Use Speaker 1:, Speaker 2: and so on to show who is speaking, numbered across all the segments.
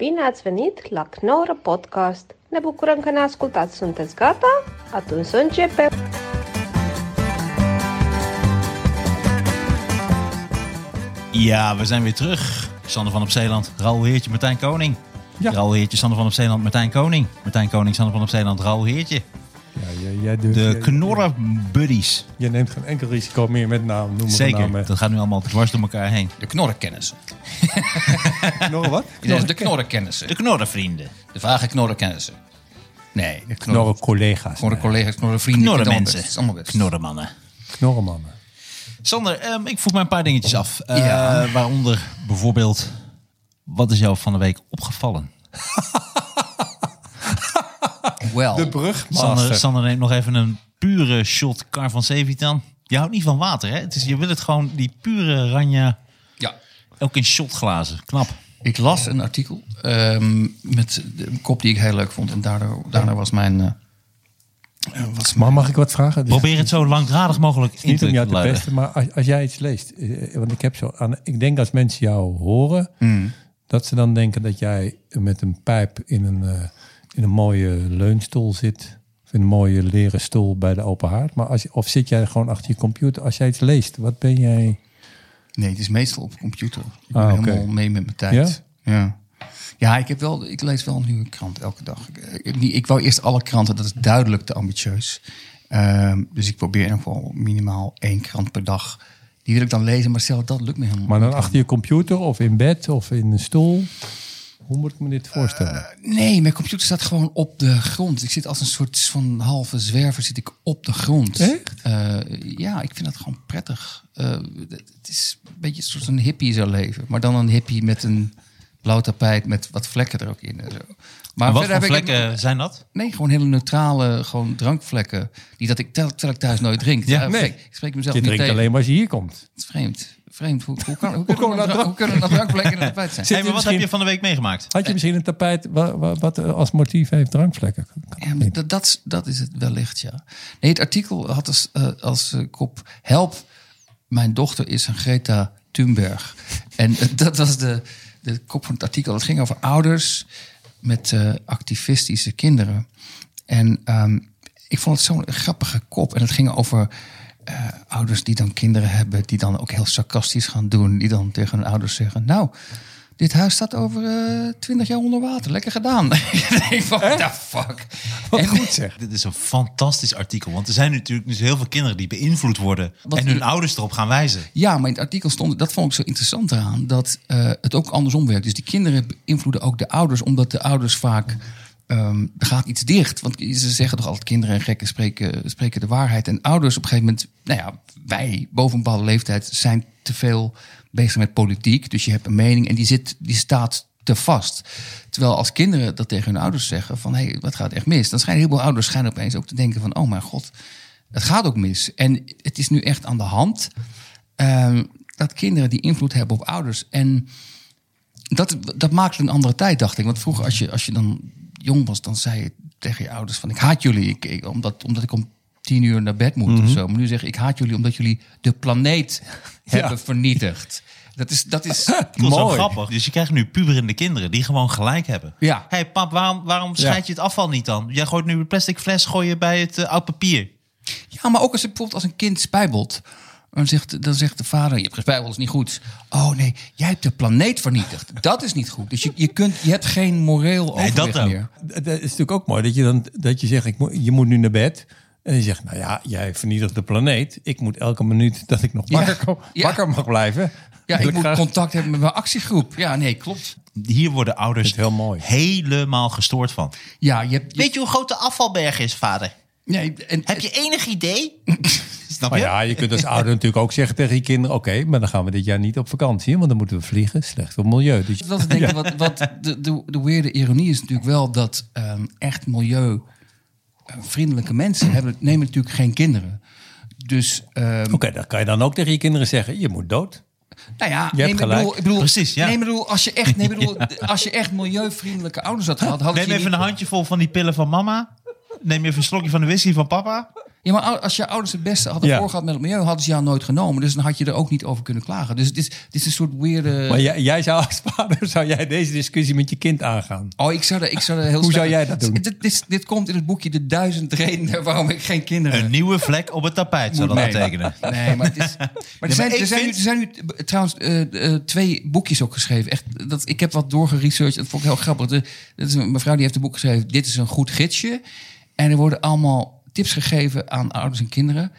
Speaker 1: Bine ați venit la Knorr Podcast! Ne bucurăm că ne ascultați! Sunteți gata? Atunci să începem!
Speaker 2: Ja, we zijn weer terug. Sander van op Zeeland, Raoul Heertje, Martijn Koning.
Speaker 3: Ja.
Speaker 2: Raoul Heertje, Sander van op Zeeland, Martijn Koning. Martijn Koning, Sander van op Zeeland, Raoul Heertje.
Speaker 3: Jij, doet,
Speaker 2: De Knorren Buddies.
Speaker 3: Je neemt geen enkel risico meer met naam. Noem maar
Speaker 2: Zeker,
Speaker 3: namen.
Speaker 2: dat gaat nu allemaal dwars door elkaar heen.
Speaker 4: De knorrenkennissen.
Speaker 3: Nog wat?
Speaker 4: Nee, de knorrenkennissen.
Speaker 2: De Knorrenvrienden.
Speaker 4: De vage knorrenkennissen. Nee, de
Speaker 3: Knorren
Speaker 4: knorren,
Speaker 3: collega's.
Speaker 4: knorren collega's, knorren vrienden. Allemaal best.
Speaker 2: Knorrenmannen.
Speaker 3: Knorrenmannen.
Speaker 2: Sander, ehm, ik vroeg mij een paar dingetjes af. Eh,
Speaker 4: Ja.
Speaker 2: Waaronder bijvoorbeeld, wat is jou van de week opgevallen?
Speaker 4: Wel.
Speaker 3: De brugmaster.
Speaker 2: Sander, Sander neemt nog even een pure shot Car van Sevitan. Je houdt niet van water, hè? Het is, je wil het gewoon, die pure ranja,
Speaker 4: Ja.
Speaker 2: ook in shotglazen. Knap.
Speaker 4: Ik las een artikel ehm, met een kop die ik heel leuk vond. En daardoor, daarna was mijn... eh, was
Speaker 3: Maar mag ik wat vragen? Dus
Speaker 2: Probeer het zo langdradig mogelijk in
Speaker 3: niet
Speaker 2: te
Speaker 3: om jou te
Speaker 2: luiden.
Speaker 3: pesten, maar als, als jij iets leest. eh, Want ik heb zo aan. Ik denk als mensen jou horen,
Speaker 4: Hmm.
Speaker 3: dat ze dan denken dat jij met een pijp in een, eh, in een mooie leunstoel zit. Of in een mooie leren stoel bij de open haard. Maar als, of zit jij gewoon achter je computer? Als jij iets leest, wat ben jij?
Speaker 4: Nee, het is meestal op computer. Ik ben
Speaker 3: Ah, oké.
Speaker 4: helemaal mee met mijn tijd. Ja? ja. ik, heb wel, ik lees wel een nieuwe krant elke dag. Ik, ik, niet- ik wou eerst alle kranten, dat is duidelijk te ambitieus. Ehm, dus ik probeer in ieder geval minimaal één krant per dag. Die wil ik dan lezen, maar stel dat lukt me helemaal
Speaker 3: Maar dan
Speaker 4: niet.
Speaker 3: achter je computer of in bed of in een stoel? Hoe moet ik me dit voorstellen?
Speaker 4: Nee, mijn computer staat gewoon op de grond. Ik zit als een soort van halve zwerver zit ik op de grond.
Speaker 3: Echt?
Speaker 4: Eh, ja, ik vind dat gewoon prettig. Eh, het is een beetje een soort een hippie zo leven. Maar dan een hippie met een blauw tapijt met wat vlekken er ook in. En zo. Maar
Speaker 2: En wat voor
Speaker 4: ik-
Speaker 2: vlekken zijn dat?
Speaker 4: Nee, gewoon hele neutrale gewoon drankvlekken. Die dat ik, tel- terwijl ik thuis nooit drink.
Speaker 2: Ja,
Speaker 4: Eh,
Speaker 3: nee.
Speaker 4: Ik spreek mezelf
Speaker 3: Je
Speaker 4: niet
Speaker 3: drinkt
Speaker 4: tegen.
Speaker 3: alleen maar als je hier komt.
Speaker 4: Het is vreemd. Vreemd. Hoe, hoe, kan, hoe, kunnen er drank- hoe kunnen drankvlekken in tapijt zijn?
Speaker 2: Hey, maar wat heb je van de week meegemaakt?
Speaker 3: Had je misschien een tapijt wa- wa- wat, als motief heeft drankvlekken?
Speaker 4: Ja, dat, dat, is- dat is het wellicht, ja. Nee, het artikel had als, eh, als eh, kop... Help, mijn dochter is een Greta Thunberg. En eh, dat was de, de kop van het artikel. Het ging over ouders met eh, activistische kinderen. En ehm, ik vond het zo'n grappige kop. En het ging over eh, ouders die dan kinderen hebben... die dan ook heel sarcastisch gaan doen. Die dan tegen hun ouders zeggen... nou, dit huis staat over twintig jaar onder water. Lekker gedaan. the fuck?
Speaker 3: Wat
Speaker 4: En-
Speaker 3: goed zeg.
Speaker 2: Dit is een fantastisch artikel. Want er zijn natuurlijk dus heel veel kinderen die beïnvloed worden.
Speaker 4: Wat
Speaker 2: en hun ouders erop gaan wijzen.
Speaker 4: Ja, maar in het artikel stond, dat vond ik zo interessant eraan, dat eh, het ook andersom werkt. Dus die kinderen beïnvloeden ook de ouders, omdat de ouders vaak, ehm, er gaat iets dicht. Want ze zeggen toch altijd, kinderen en gekken spreken, spreken de waarheid. En ouders op een gegeven moment, nou ja, wij boven een bepaalde leeftijd zijn te veel bezig met politiek. Dus je hebt een mening en die, zit, die staat te vast. Terwijl als kinderen dat tegen hun ouders zeggen van, hé, hey, wat gaat echt mis? Dan schijnen heel veel ouders schijnen opeens ook te denken van, oh mijn god, het gaat ook mis. En het is nu echt aan de hand ehm, dat kinderen die invloed hebben op ouders. En dat, dat maakt een andere tijd, dacht ik. Want vroeger, als je, als je dan jong was, dan zei je tegen je ouders van... ik haat jullie, ik, ik- omdat, omdat ik om tien uur naar bed moet of zo. Maar nu zeg ik, ik haat jullie omdat jullie de planeet hebben vernietigd. Dat is, dat is
Speaker 2: Dat is zo
Speaker 3: Mooi.
Speaker 2: grappig. Dus je krijgt nu puberende kinderen die gewoon gelijk hebben.
Speaker 4: Ja.
Speaker 2: hey, pap, waarom, waarom scheid je het afval niet dan? Jij gooit nu een plastic fles gooi je bij het eh, oud papier.
Speaker 4: Ja, maar ook als bijvoorbeeld als een kind spijbelt. Dan zegt, dan zegt de vader, je hebt gespijbeld, dat is niet goed. Oh nee, jij hebt de planeet vernietigd. Dat is niet goed. Dus je, je, kunt, je hebt geen moreel
Speaker 2: Nee, dat
Speaker 4: meer.
Speaker 3: Is natuurlijk ook mooi dat je dan dat je zegt, ik moet, je moet nu naar bed. En je zegt, nou ja, jij vernietigt de planeet. Ik moet elke minuut dat ik nog wakker,
Speaker 4: Ja.
Speaker 3: wakker mag blijven.
Speaker 4: Ja, ik moet
Speaker 3: graag-
Speaker 4: contact hebben met mijn actiegroep. Ja, nee, klopt.
Speaker 2: Hier worden ouders
Speaker 3: heel mooi.
Speaker 2: helemaal gestoord van.
Speaker 4: Ja, je hebt... je-
Speaker 2: Weet je hoe groot de afvalberg is, vader?
Speaker 4: nee, en,
Speaker 2: Heb je enig idee? Snap
Speaker 3: Maar
Speaker 2: je?
Speaker 3: ja, je kunt als ouder natuurlijk ook zeggen tegen je kinderen... oké, maar dan gaan we dit jaar niet op vakantie. Want dan moeten we vliegen. Slecht voor milieu. Dus
Speaker 4: dat is denk ik wat, wat de, de, de weirde ironie is natuurlijk wel dat ehm, echt milieuvriendelijke mensen hebben, nemen natuurlijk geen kinderen. Dus, ehm,
Speaker 3: Oké, dan kan je dan ook tegen je kinderen zeggen... je moet dood.
Speaker 4: nou ja,
Speaker 3: hebt
Speaker 4: nee, bedoel, ik bedoel,
Speaker 2: Precies, ja.
Speaker 4: nee, bedoel, als je echt, nee, bedoel, als je echt milieuvriendelijke ouders had gehad, had
Speaker 2: Neem
Speaker 4: je
Speaker 2: even
Speaker 4: niet-
Speaker 2: een handjevol van die pillen van mama. Neem even een slokje van de whisky van papa.
Speaker 4: Ja, maar als je ouders het beste hadden
Speaker 3: Ja.
Speaker 4: voorgehad met het milieu, hadden ze jou nooit genomen. Dus dan had je er ook niet over kunnen klagen. Dus het is, het is een soort weirde...
Speaker 3: Maar jij, jij zou als vader, zou jij deze discussie met je kind aangaan?
Speaker 4: Oh, ik zou er, ik zou er heel
Speaker 3: Hoe zou jij dat doen?
Speaker 4: Dit, dit, dit komt in het boekje De Duizend Redenen waarom ik geen kinderen
Speaker 2: Een nieuwe vlek op het tapijt zou dat
Speaker 4: Nee.
Speaker 2: betekenen.
Speaker 4: Nee, maar, het is, maar er, zijn, er, zijn
Speaker 2: vind-
Speaker 4: er zijn nu eh, trouwens eh, eh, twee boekjes ook geschreven. Echt, dat, ik heb wat doorgeresearched. Dat vond ik heel grappig. De, dat is een mevrouw die heeft een boek geschreven. Dit is een goed gidsje. En er worden allemaal tips gegeven aan ouders en kinderen.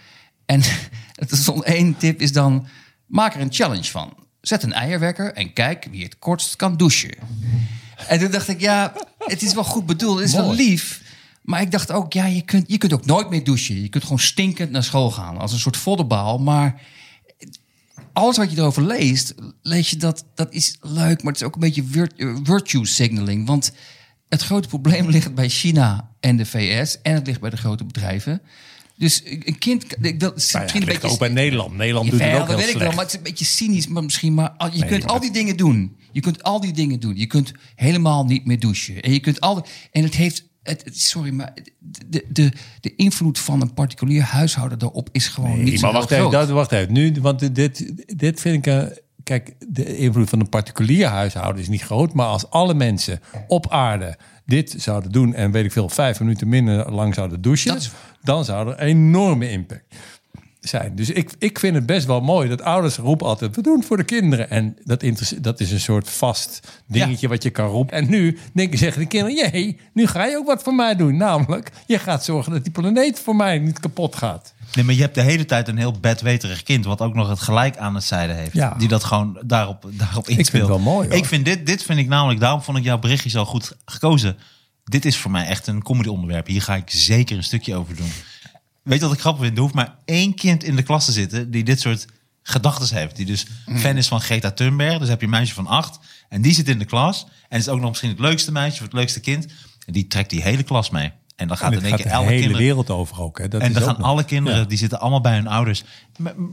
Speaker 4: En het is één tip is dan... Maak er een challenge van. Zet een eierwekker en kijk wie het kortst kan douchen. En toen dacht ik, ja, het is wel goed bedoeld. Het is wel lief. Maar ik dacht ook, ja, je kunt, je kunt ook nooit meer douchen. Je kunt gewoon stinkend naar school gaan. Als een soort voddenbaal. Maar alles wat je erover leest, lees je dat dat is leuk. Maar het is ook een beetje eh, virtue signaling. Want het grote probleem ligt bij China en de VS. En het ligt bij de grote bedrijven. Dus een kind... Ik, dat is
Speaker 3: Nou ja, het
Speaker 4: een
Speaker 3: ligt
Speaker 4: beetje
Speaker 3: ook bij Nederland. Nederland doet het ook
Speaker 4: dat
Speaker 3: heel
Speaker 4: weet ik wel, maar het is een beetje cynisch maar misschien. Maar je kunt al die dingen doen. Je kunt al die dingen doen. Je kunt helemaal niet meer douchen. En je kunt al en het heeft. Het, sorry, maar de, de, de invloed van een particulier huishouden daarop is gewoon
Speaker 3: Nee,
Speaker 4: niet zo
Speaker 3: maar wacht even, dat, wacht even. Nu, want dit, dit vind ik... eh, kijk, de invloed van een particulier huishouden is niet groot. Maar als alle mensen op aarde dit zouden doen... en weet ik veel, vijf minuten minder lang zouden douchen...
Speaker 4: Dat
Speaker 3: dan zou er een enorme impact zijn. Dus ik, ik vind het best wel mooi dat ouders roepen altijd... we doen het voor de kinderen. En dat, dat is een soort vast dingetje wat je kan roepen. En nu denken, zeggen de kinderen... jee, nu ga je ook wat voor mij doen. Namelijk, je gaat zorgen dat die planeet voor mij niet kapot gaat.
Speaker 2: Nee, maar je hebt de hele tijd een heel bedweterig kind... wat ook nog het gelijk aan het zijde heeft.
Speaker 3: Ja.
Speaker 2: Die dat gewoon daarop, daarop inspeelt.
Speaker 3: vind het wel mooi, hoor.
Speaker 2: Ik vind dit, dit vind ik namelijk... daarom vond ik jouw berichtje zo goed gekozen. Dit is voor mij echt een comedy onderwerp. Hier ga ik zeker een stukje over doen. Weet je wat ik grappig vind? Er hoeft maar één kind in de klas te zitten... die dit soort gedachten heeft. Die dus fan is van Greta Thunberg. Dus heb je een meisje van acht. En die zit in de klas. En is ook nog misschien het leukste meisje... of het leukste kind. En die trekt die hele klas mee. En dan gaat
Speaker 3: En
Speaker 2: in één keer
Speaker 3: de hele
Speaker 2: kinderen...
Speaker 3: wereld over ook. Hè? Dat
Speaker 2: En
Speaker 3: is
Speaker 2: dan gaan
Speaker 3: nog-
Speaker 2: alle kinderen,
Speaker 3: Ja.
Speaker 2: die zitten allemaal bij hun ouders.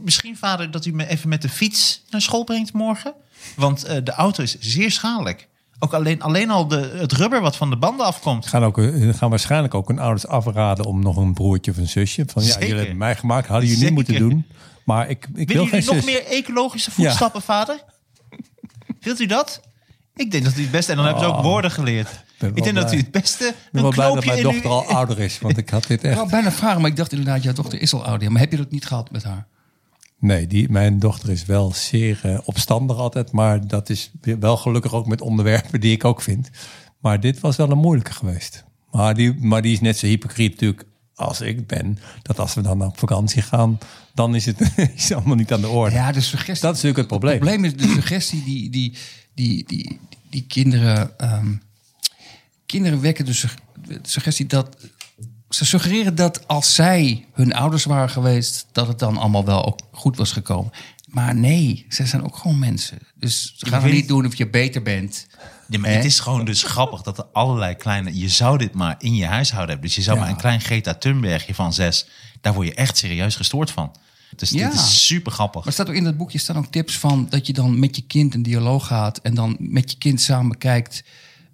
Speaker 2: Misschien, vader, dat u me even met de fiets naar school brengt morgen. Want eh, de auto is zeer schadelijk. Ook alleen, alleen al de, het rubber wat van de banden afkomt.
Speaker 3: Gaan, ook, eh, gaan waarschijnlijk ook hun ouders afraden om nog een broertje of een zusje. Van ja, jullie hebben mij gemaakt, hadden jullie niet moeten doen. Maar ik, ik wil
Speaker 2: Willen
Speaker 3: geen
Speaker 2: jullie nog
Speaker 3: zus.
Speaker 2: meer ecologische voetstappen, vader? Wilt u dat? Ik denk dat u het beste... En dan hebben ze ook woorden geleerd.
Speaker 3: Oh. ben
Speaker 2: Ik denk dat u het beste
Speaker 3: Ik ben
Speaker 2: een
Speaker 3: wel blij dat mijn dochter al ouder is. Want ik had dit
Speaker 4: Ik
Speaker 3: echt...
Speaker 4: wou bijna vragen, maar ik dacht inderdaad, jouw dochter is al ouder. Maar heb je dat niet gehad met haar?
Speaker 3: Nee, die, mijn dochter is wel zeer eh, opstandig altijd. Maar dat is wel gelukkig ook met onderwerpen die ik ook vind. Maar dit was wel een moeilijke geweest. Maar die, maar die is net zo hypocriet natuurlijk als ik ben. Dat als we dan op vakantie gaan, dan is het is allemaal niet aan de orde.
Speaker 4: Ja, de suggestie.
Speaker 3: Dat is natuurlijk het probleem.
Speaker 4: Het probleem is de suggestie die, die, die, die, die kinderen. ehm, kinderen wekken de suggestie dat. Ze suggereren dat als zij hun ouders waren geweest, dat het dan allemaal wel ook goed was gekomen. Maar nee, ze zijn ook gewoon mensen. Dus ze gaan
Speaker 2: weet
Speaker 4: niet doen of je beter bent.
Speaker 2: Maar het is gewoon dus grappig dat er allerlei kleine... Je zou dit maar in je huishouden hebben. Dus je zou
Speaker 3: Ja.
Speaker 2: maar een klein Greta Thunbergje van zes... Daar word je echt serieus gestoord van. Dus
Speaker 4: Ja.
Speaker 2: dit is super grappig.
Speaker 4: Maar er staat ook in dat boekje staan ook tips van dat je dan met je kind een dialoog gaat en dan met je kind samen kijkt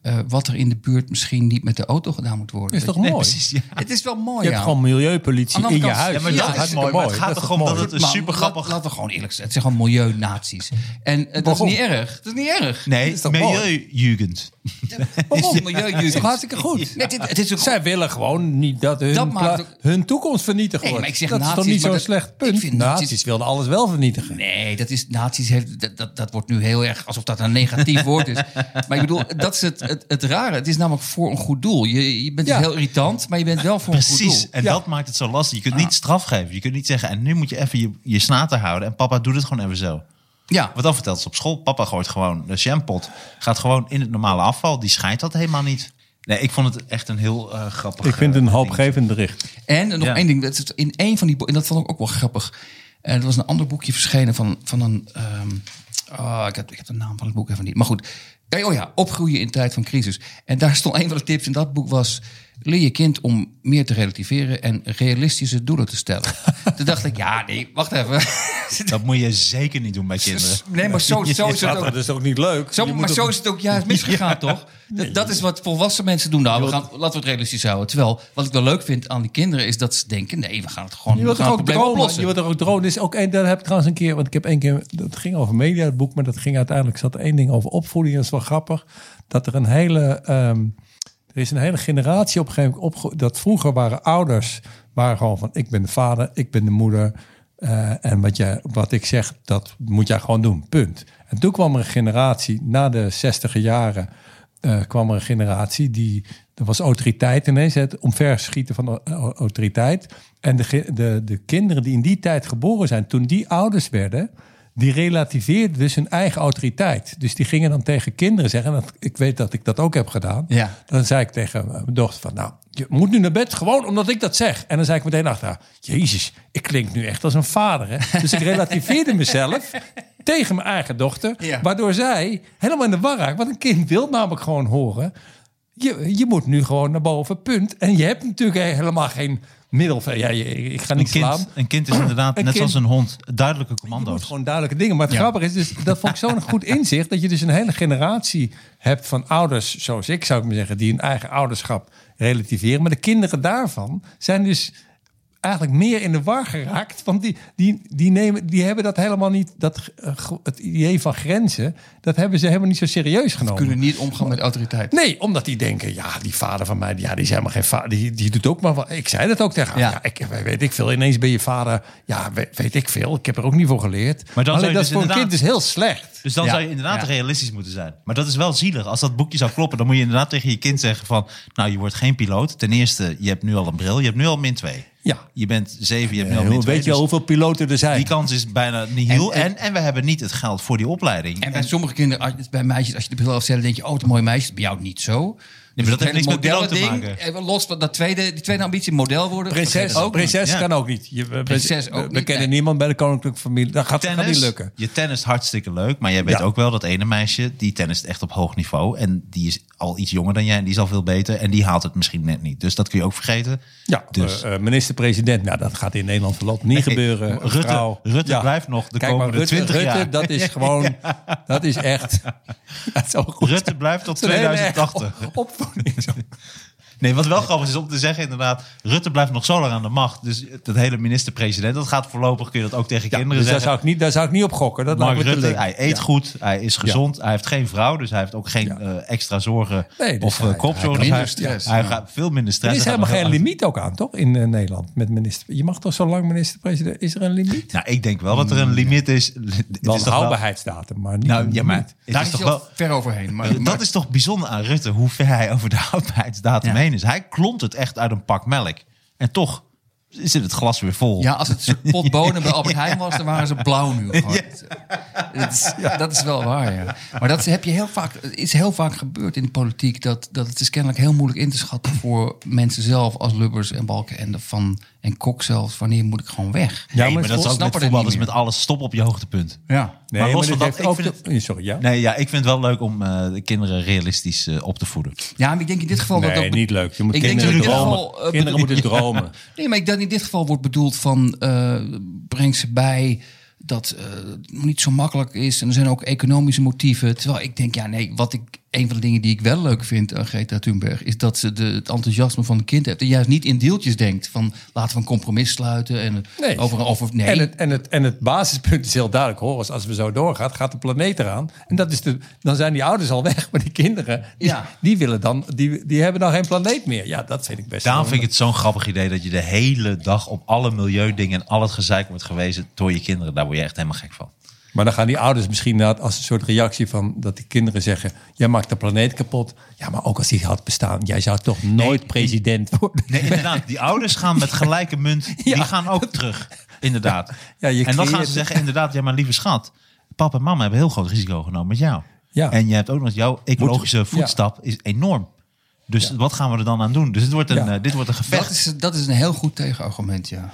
Speaker 4: eh, wat er in de buurt misschien niet met de auto gedaan moet worden.
Speaker 3: Is toch mooi?
Speaker 2: precies, ja.
Speaker 4: Het is wel mooi,
Speaker 3: Je hebt
Speaker 4: ja.
Speaker 3: gewoon milieupolitie in je huis.
Speaker 2: Ja, maar
Speaker 4: Ja,
Speaker 2: dat
Speaker 4: dat
Speaker 2: is
Speaker 4: is
Speaker 2: mooi. Maar het gaat er
Speaker 3: is
Speaker 2: gewoon dat het een super grappig...
Speaker 4: Laten we gewoon eerlijk zijn. Het zijn gewoon milieunazi's. En eh, dat is niet erg. Dat is niet erg.
Speaker 2: Nee,
Speaker 3: is
Speaker 4: Waarom? Milieujugend.
Speaker 3: is toch hartstikke goed?
Speaker 4: Nee, dit- het is ook
Speaker 3: Zij willen gewoon niet dat hun,
Speaker 4: Dat maakt
Speaker 3: pla-
Speaker 4: ook-
Speaker 3: hun toekomst vernietigd
Speaker 4: Nee,
Speaker 3: wordt.
Speaker 4: maar ik zeg
Speaker 3: dat is toch niet zo'n
Speaker 4: dat-
Speaker 3: slecht
Speaker 4: ik
Speaker 3: punt?
Speaker 4: vind
Speaker 3: nazi's,
Speaker 4: nazi's-
Speaker 3: wilden alles wel vernietigen.
Speaker 4: Nee, dat is nazi's heeft dat, dat, dat wordt nu heel erg alsof dat een negatief woord is. Maar ik bedoel, dat is het, het, het rare. Het is namelijk voor een goed doel. Je, je bent
Speaker 3: Ja.
Speaker 4: heel irritant, maar je bent wel voor een goed
Speaker 2: Precies.
Speaker 4: doel.
Speaker 2: En
Speaker 3: Ja.
Speaker 2: dat maakt het zo lastig. Je kunt niet straf geven. Je kunt niet zeggen... En nu moet je even je, je snater houden. En papa doet het gewoon even zo.
Speaker 4: Ja,
Speaker 2: Wat dan vertelt ze op school. Papa gooit gewoon de jampot. Gaat gewoon in het normale afval. Die scheidt dat helemaal niet. Nee, ik vond het echt een heel eh, grappig...
Speaker 3: Ik vind het
Speaker 2: eh,
Speaker 3: een
Speaker 2: ding.
Speaker 3: hoopgevend bericht.
Speaker 4: En nog
Speaker 2: Ja.
Speaker 4: één ding. Dat is in één van die boeken, en dat vond ik ook wel grappig. En er was een ander boekje verschenen van, van een. ehm, oh, ik, heb, ik heb de naam van het boek even niet. Maar goed, oh ja, opgroeien in tijd van crisis. En daar stond een van de tips in dat boek was... leer je kind om meer te relativeren en realistische doelen te stellen. Toen dacht ik, ja, nee, wacht even.
Speaker 2: Dat moet je zeker niet doen bij kinderen.
Speaker 4: Nee, maar zo, zo is het ook.
Speaker 3: dat is ook niet leuk.
Speaker 4: Zo, maar zo
Speaker 3: ook-
Speaker 4: is het ook juist misgegaan, toch? Dat, dat is wat volwassen mensen doen. Nou, we gaan, laten we het realistisch houden. Terwijl, wat ik wel leuk vind aan die kinderen... is dat ze denken, nee, we gaan het gewoon
Speaker 3: Je wilt
Speaker 4: het
Speaker 3: ook dromen?
Speaker 4: oplossen.
Speaker 3: Je wilt toch ook dromen? Er is ook één, daar heb ik trouwens een keer, want ik heb één keer, dat ging over media, het boek, maar dat ging uiteindelijk, zat er één ding over opvoeding. Grappig. Dat er een hele, ehm, er is een hele generatie op een gegeven moment dat vroeger waren ouders, waren gewoon van, ik ben de vader, ik ben de moeder. eh, en wat, jij, wat ik zeg, dat moet jij gewoon doen. Punt. En toen kwam er een generatie, na de zestiger jaren, eh, kwam er een generatie die. Er was autoriteit ineens, het omverschieten van au- au- autoriteit. En de, de, de kinderen die in die tijd geboren zijn, toen die ouders werden, die relativeerden dus hun eigen autoriteit. Dus die gingen dan tegen kinderen zeggen, en dat, ik weet dat ik dat ook heb gedaan.
Speaker 4: Ja.
Speaker 3: Dan zei ik tegen mijn dochter van, nou, je moet nu naar bed gewoon omdat ik dat zeg. En dan zei ik meteen achter, jezus, ik klink nu echt als een vader. Hè? Dus ik relativeerde mezelf tegen mijn eigen dochter.
Speaker 4: Ja.
Speaker 3: Waardoor zij helemaal in de war raakt. Want een kind wil namelijk gewoon horen. Je, je moet nu gewoon naar boven, punt. En je hebt natuurlijk helemaal geen middel. Ja, ik ga
Speaker 2: Een
Speaker 3: niet slaan.
Speaker 2: kind, een kind is inderdaad,
Speaker 3: Een
Speaker 2: net
Speaker 3: kind-
Speaker 2: zoals een hond, duidelijke
Speaker 3: Je moet
Speaker 2: commando's.
Speaker 3: gewoon duidelijke dingen. Maar het
Speaker 4: Ja.
Speaker 3: grappige is dus, dat vond ik zo'n goed inzicht... dat je dus een hele generatie hebt van ouders, zoals ik zou ik maar zeggen... die hun eigen ouderschap relativeren. Maar de kinderen daarvan zijn dus eigenlijk meer in de war geraakt. Want die, die, die, nemen, die hebben dat helemaal niet... Dat, eh, het idee van grenzen, dat hebben ze helemaal niet zo serieus genomen.
Speaker 4: kunnen niet omgaan met autoriteit.
Speaker 3: Nee, omdat die denken, ja, die vader van mij, ja, die is helemaal geen vader. Die, die doet ook maar wat. Ik zei dat ook tegen haar.
Speaker 4: Ja.
Speaker 3: Ja. ik, weet ik veel. Ineens ben je vader. Ja, weet, weet ik veel. Ik heb er ook niet voor geleerd.
Speaker 2: Maar dan
Speaker 3: Alleen dat
Speaker 2: dus
Speaker 3: is voor een kind dus heel slecht.
Speaker 2: Dus dan
Speaker 4: Ja.
Speaker 2: zou je inderdaad
Speaker 4: Ja.
Speaker 2: realistisch moeten zijn. Maar dat is wel zielig. Als dat boekje zou kloppen, dan moet je inderdaad tegen je kind zeggen van... nou, je wordt geen piloot. Ten eerste, je hebt nu al een bril. Je hebt nu al min 2.
Speaker 3: Ja.
Speaker 2: Je bent 7, je hebt nu al
Speaker 3: Hoe
Speaker 2: min 2.
Speaker 3: weet je al hoeveel piloten er zijn?
Speaker 2: die kans is bijna niet heel.
Speaker 4: En-
Speaker 2: En, en, we hebben niet het geld voor die opleiding.
Speaker 4: En bij sommige kinderen, als- bij meisjes, als je de bril afzet, denk je, oh, wat een mooi meisje. Bij jou niet zo.
Speaker 2: Maar dat heeft
Speaker 4: hele
Speaker 2: niks met piloot te maken.
Speaker 4: ding, Los van dat tweede, die tweede ambitie, model worden.
Speaker 3: Prinses,
Speaker 4: ook
Speaker 3: prinses kan ook niet. Je, we,
Speaker 4: Prinses
Speaker 3: we-
Speaker 4: ook
Speaker 3: we
Speaker 4: niet,
Speaker 3: kennen
Speaker 4: nee.
Speaker 3: niemand bij de koninklijke familie. Dat gaat, gaat niet lukken.
Speaker 2: Je tennis hartstikke leuk, maar jij weet
Speaker 3: Ja.
Speaker 2: ook wel dat ene meisje die tennist echt op hoog niveau en die is al iets jonger dan jij en die is al veel beter en die haalt het misschien net niet. Dus dat kun je ook vergeten.
Speaker 3: Ja,
Speaker 2: Dus-
Speaker 3: eh, eh, minister-president. Nou, dat gaat in Nederland voorlopig niet gebeuren.
Speaker 2: Rutte-
Speaker 3: vrouw.
Speaker 2: Rutte blijft nog de
Speaker 3: Kijk maar,
Speaker 2: komende
Speaker 3: Rutte,
Speaker 2: 20
Speaker 3: Rutte,
Speaker 2: jaar.
Speaker 3: dat is gewoon, dat is echt. Dat zou goed
Speaker 2: Rutte blijft tot
Speaker 3: Dat is een hele
Speaker 2: 2080.
Speaker 3: erge op- ーデ。
Speaker 2: Nee, wat wel grappig is om te zeggen inderdaad, Rutte blijft nog zo lang aan de macht. Dus dat hele minister-president, dat gaat voorlopig, kun je dat ook tegen
Speaker 3: Ja,
Speaker 2: kinderen
Speaker 3: dus daar
Speaker 2: zeggen.
Speaker 3: zou, ik niet, daar zou ik niet op gokken. Dat
Speaker 2: Mark
Speaker 3: lijkt me te
Speaker 2: Rutte, hij eet
Speaker 3: Ja.
Speaker 2: goed, hij is gezond, hij heeft geen vrouw, dus hij heeft ook geen
Speaker 3: Ja.
Speaker 2: eh, extra zorgen
Speaker 3: Nee, dus
Speaker 2: of uh, kopzorgen.
Speaker 4: hij kan
Speaker 2: hij,
Speaker 4: stress,
Speaker 2: gaat veel minder
Speaker 3: Er
Speaker 2: stress.
Speaker 3: is
Speaker 2: Hij
Speaker 3: helemaal geen limiet ook aan, toch? In eh, Nederland met minister. Je mag toch zo lang minister-president? Is er een limiet?
Speaker 2: Nou, ik denk wel dat er een limiet is. Het
Speaker 3: Wel
Speaker 2: is
Speaker 3: een houdbaarheidsdatum, maar niet
Speaker 2: Nou, ja, maar
Speaker 4: Daar
Speaker 2: is
Speaker 4: is
Speaker 2: toch wel...
Speaker 4: ver overheen. Maar, maar-
Speaker 2: Dat is toch bijzonder aan Rutte, hoe ver hij over de houdbaarheidsdatum
Speaker 4: Ja.
Speaker 2: heen is. Hij klont het echt uit een pak melk. En toch zit het glas weer vol.
Speaker 4: Ja, als het een soort pot bonen bij Albert Heijn was, dan waren ze blauw nu. Dat, is, dat is wel waar, ja. Maar dat heb je heel vaak, is heel vaak gebeurd in de politiek. Dat, dat het is kennelijk heel moeilijk in te schatten voor mensen zelf als Lubbers en Balkenende van en Kok zelfs. Wanneer moet ik gewoon weg?
Speaker 3: Ja,
Speaker 2: Nee, maar dat is ook met
Speaker 4: het
Speaker 2: voetballers
Speaker 4: niet
Speaker 2: met alles stop op je hoogtepunt.
Speaker 4: Ja.
Speaker 3: Nee,
Speaker 2: maar los van dat, ik vind
Speaker 3: de-
Speaker 2: het-
Speaker 3: Sorry, ja?
Speaker 2: Nee, ja, ik vind het wel leuk om eh, de kinderen realistisch eh, op te voeden.
Speaker 4: Ja, maar ik denk in dit geval dat
Speaker 3: Nee,
Speaker 4: dat...
Speaker 3: niet leuk. Je moet
Speaker 4: Ik denk
Speaker 3: kinderen
Speaker 4: dat in dit
Speaker 3: dromen.
Speaker 4: geval, eh,
Speaker 3: kinderen moeten dromen.
Speaker 4: Nee, maar ik denk in dit geval wordt bedoeld van eh, breng ze bij dat eh, het niet zo makkelijk is. En er zijn ook economische motieven. Terwijl ik denk, ja nee, wat ik een van de dingen die ik wel leuk vind aan Greta Thunberg is dat ze de, het enthousiasme van een kind heeft en juist niet in deeltjes denkt van laten we een compromis sluiten en
Speaker 3: Nee.
Speaker 4: over over nee.
Speaker 3: En, het, en, het, en het basispunt is heel duidelijk. Hoor, als we zo doorgaan, gaat de planeet eraan. En dat is de, dan zijn die ouders al weg. Maar die kinderen, die,
Speaker 4: Ja.
Speaker 3: die, willen dan, die, die hebben dan geen planeet meer. Ja, dat vind ik best
Speaker 2: Daarom vind ik het zo'n grappig idee dat je de hele dag op alle milieudingen en al het gezeik wordt gewezen door je kinderen. Daar word je echt helemaal gek van.
Speaker 3: Maar dan gaan die ouders misschien na- als een soort reactie van dat die kinderen zeggen: Jij maakt de planeet kapot. Ja, maar ook als die had bestaan, jij zou toch nooit president worden.
Speaker 2: Nee, inderdaad. Die ouders gaan met gelijke munt, die gaan ook terug. Inderdaad.
Speaker 3: Ja, je
Speaker 2: en dan gaan ze zeggen, inderdaad, ja, maar lieve schat. Papa en mama hebben heel groot risico genomen met jou.
Speaker 3: Ja.
Speaker 2: En je hebt ook nog, jouw ecologische voetstap is enorm. Dus wat gaan we er dan aan doen? Dus dit wordt een,
Speaker 3: Ja.
Speaker 2: eh, dit wordt een gevecht.
Speaker 4: dat, is, dat is een heel goed tegenargument, ja.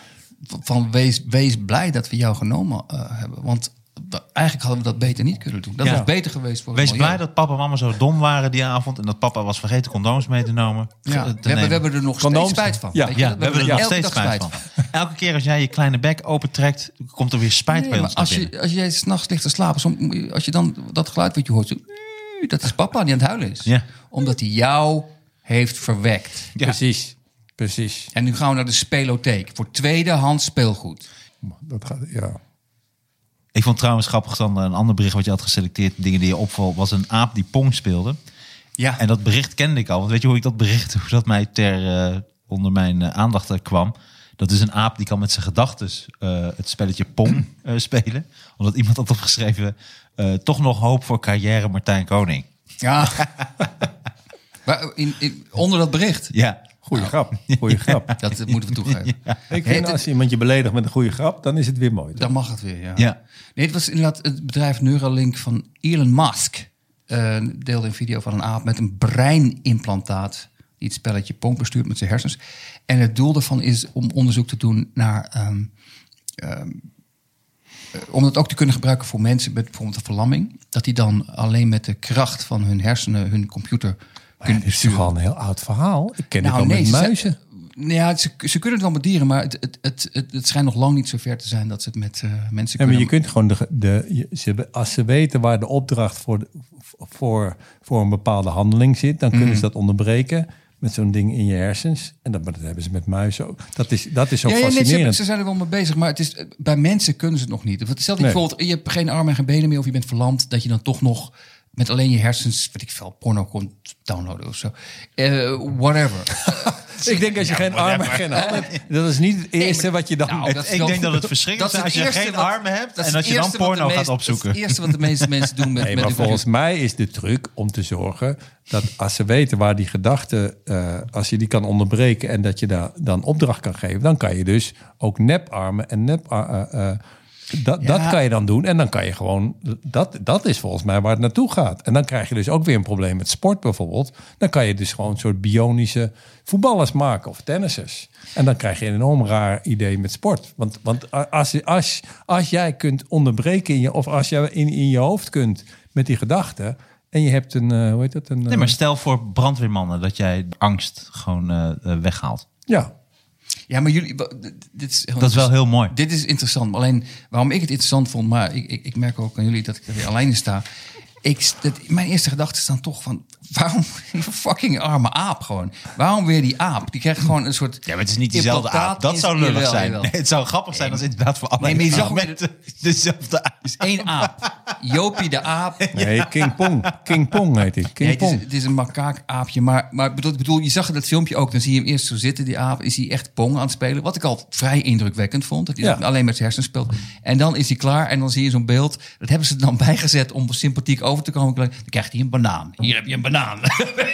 Speaker 4: Van wees, wees blij dat we jou genomen eh, hebben. Want dat- eigenlijk hadden we dat beter niet kunnen doen. Dat
Speaker 2: Ja.
Speaker 4: was beter geweest voor
Speaker 2: Wees blij dat papa en mama zo dom waren die avond. En dat papa was vergeten condooms mee te nemen.
Speaker 4: Ja,
Speaker 2: te
Speaker 4: we, hebben,
Speaker 2: nemen.
Speaker 4: we hebben er nog
Speaker 3: Condooms.
Speaker 4: steeds spijt van.
Speaker 3: Ja,
Speaker 2: we hebben er nog
Speaker 4: elke
Speaker 2: steeds
Speaker 4: dag
Speaker 2: spijt van. Elke keer als jij je kleine bek opentrekt, komt er weer spijt
Speaker 4: Nee,
Speaker 2: bij ons naar
Speaker 4: als,
Speaker 2: binnen.
Speaker 4: je, als jij s'nachts ligt te slapen, som- als je dan dat geluid wat je hoort, zo, dat is papa die aan het huilen is.
Speaker 2: Ja.
Speaker 4: Omdat hij jou heeft verwekt.
Speaker 2: Ja.
Speaker 3: Precies, precies.
Speaker 4: En nu gaan we naar de spelotheek voor tweedehands speelgoed.
Speaker 3: Dat gaat, ja.
Speaker 2: Ik vond trouwens grappig, Sander, een ander bericht wat je had geselecteerd, dingen die je opval, was een aap die pong speelde.
Speaker 4: Ja,
Speaker 2: En dat bericht kende ik al. Want weet je hoe ik dat bericht, hoe dat mij ter, eh, onder mijn eh, aandacht eh, kwam? Dat is een aap die kan met zijn gedachten het spelletje Pong spelen. Omdat iemand had opgeschreven, toch nog hoop voor carrière Martijn Koning.
Speaker 4: ja. in- onder dat bericht,
Speaker 2: Ja,
Speaker 3: Goeie grap, goeie grap.
Speaker 4: dat moeten we toegeven.
Speaker 3: Ik vind
Speaker 4: het-
Speaker 3: als iemand je beledigt met een goede grap, dan is het weer mooi.
Speaker 4: Dan mag het weer, ja.
Speaker 2: Ja.
Speaker 4: Nee, het was inderdaad het bedrijf Neuralink van Elon Musk. eh, deelde een video van een aap met een breinimplantaat... die het spelletje Pong bestuurt met zijn hersens. En het doel daarvan is om onderzoek te doen naar... ehm, ehm, eh, om dat ook te kunnen gebruiken voor mensen met bijvoorbeeld een verlamming. Dat die dan alleen met de kracht van hun hersenen hun computer
Speaker 3: Maar
Speaker 4: kunnen
Speaker 3: het is toch al een heel oud verhaal. Ik ken
Speaker 4: Nou,
Speaker 3: het al
Speaker 4: nee,
Speaker 3: met
Speaker 4: ze
Speaker 3: muizen.
Speaker 4: Nou Ja, ze, ze kunnen het wel met dieren, maar het, het, het, het, het schijnt nog lang niet zo ver te zijn dat ze het met eh, mensen
Speaker 3: Ja, maar
Speaker 4: kunnen.
Speaker 3: je kunt gewoon de, de ze, als ze weten waar de opdracht voor, de, voor, voor een bepaalde handeling zit, dan kunnen ze dat onderbreken met zo'n ding in je hersens. En dat, maar dat hebben ze met muizen ook. Dat is, dat is zo
Speaker 4: ja, ja, nee, ze,
Speaker 3: fascinerend.
Speaker 4: ze zijn er wel mee bezig, maar het is, bij mensen kunnen ze het nog niet. Want Stel dat je
Speaker 3: Nee.
Speaker 4: bijvoorbeeld, je hebt geen armen en geen benen meer of je bent verlamd, dat je dan toch nog met alleen je hersens, weet ik veel, porno kon downloaden of zo. Eh, whatever.
Speaker 3: ik denk als je geen armen en geen handen hebt, dat is niet het eerste wat je dan...
Speaker 4: Nou, dat
Speaker 2: ik denk dat het verschrikkelijk
Speaker 4: dat
Speaker 2: is als je geen
Speaker 4: wat-
Speaker 2: armen hebt
Speaker 4: dat
Speaker 2: en als je dan porno gaat opzoeken.
Speaker 4: Dat is het eerste wat de meeste mensen doen met,
Speaker 3: Nee,
Speaker 4: met
Speaker 3: maar volgens mij is de truc om te zorgen dat als ze weten waar die gedachte, eh, als je die kan onderbreken en dat je daar dan opdracht kan geven, dan kan je dus ook neparmen en nep. eh, dat,
Speaker 4: Ja.
Speaker 3: dat kan je dan doen en dan kan je gewoon, dat, dat is volgens mij waar het naartoe gaat. En dan krijg je dus ook weer een probleem met sport bijvoorbeeld. Dan kan je dus gewoon een soort bionische voetballers maken of tennissers. En dan krijg je een enorm raar idee met sport. Want, want als, je- als, als jij kunt onderbreken in je, of als jij in, in je hoofd kunt met die gedachten. En je hebt een, eh, hoe heet dat? Een,
Speaker 2: Nee,
Speaker 3: eh,
Speaker 2: maar stel voor brandweermannen dat jij angst gewoon eh, eh, weghaalt.
Speaker 3: ja,
Speaker 4: Ja, maar jullie, dit is,
Speaker 2: Dat is wel heel mooi.
Speaker 4: Dit is interessant. Alleen waarom ik het interessant vond, maar ik, ik, ik merk ook aan jullie dat ik er weer alleen in sta. Ik, dat, mijn eerste gedachte is dan toch van, waarom die fucking arme aap gewoon? Waarom weer die aap? Die krijgt gewoon een soort...
Speaker 2: Ja, maar het is niet diezelfde
Speaker 4: implantaat
Speaker 2: aap. Dat zou lullig
Speaker 4: Jawel,
Speaker 2: zijn.
Speaker 4: jawel.
Speaker 2: Nee, het zou grappig zijn als inderdaad voor alle
Speaker 4: Nee, maar je zag
Speaker 2: mensen dezelfde aap.
Speaker 4: Het is één aap. Jopie de aap.
Speaker 3: nee, King Pong. King Pong heet hij. King
Speaker 4: Nee, het, is,
Speaker 3: Pong.
Speaker 4: het is een makaakaapje. Maar, maar ik bedoel, bedoel, je zag in dat filmpje ook. Dan zie je hem eerst zo zitten, die aap. Is hij echt pong aan het spelen. Wat ik al vrij indrukwekkend vond. Dat hij
Speaker 3: Ja.
Speaker 4: alleen met zijn hersenen speelt. En dan is hij klaar. En dan zie je zo'n beeld. Dat hebben ze dan bijgezet om sympathiek over te komen. Dan krijgt hij een banaan. Hier heb je een banaan.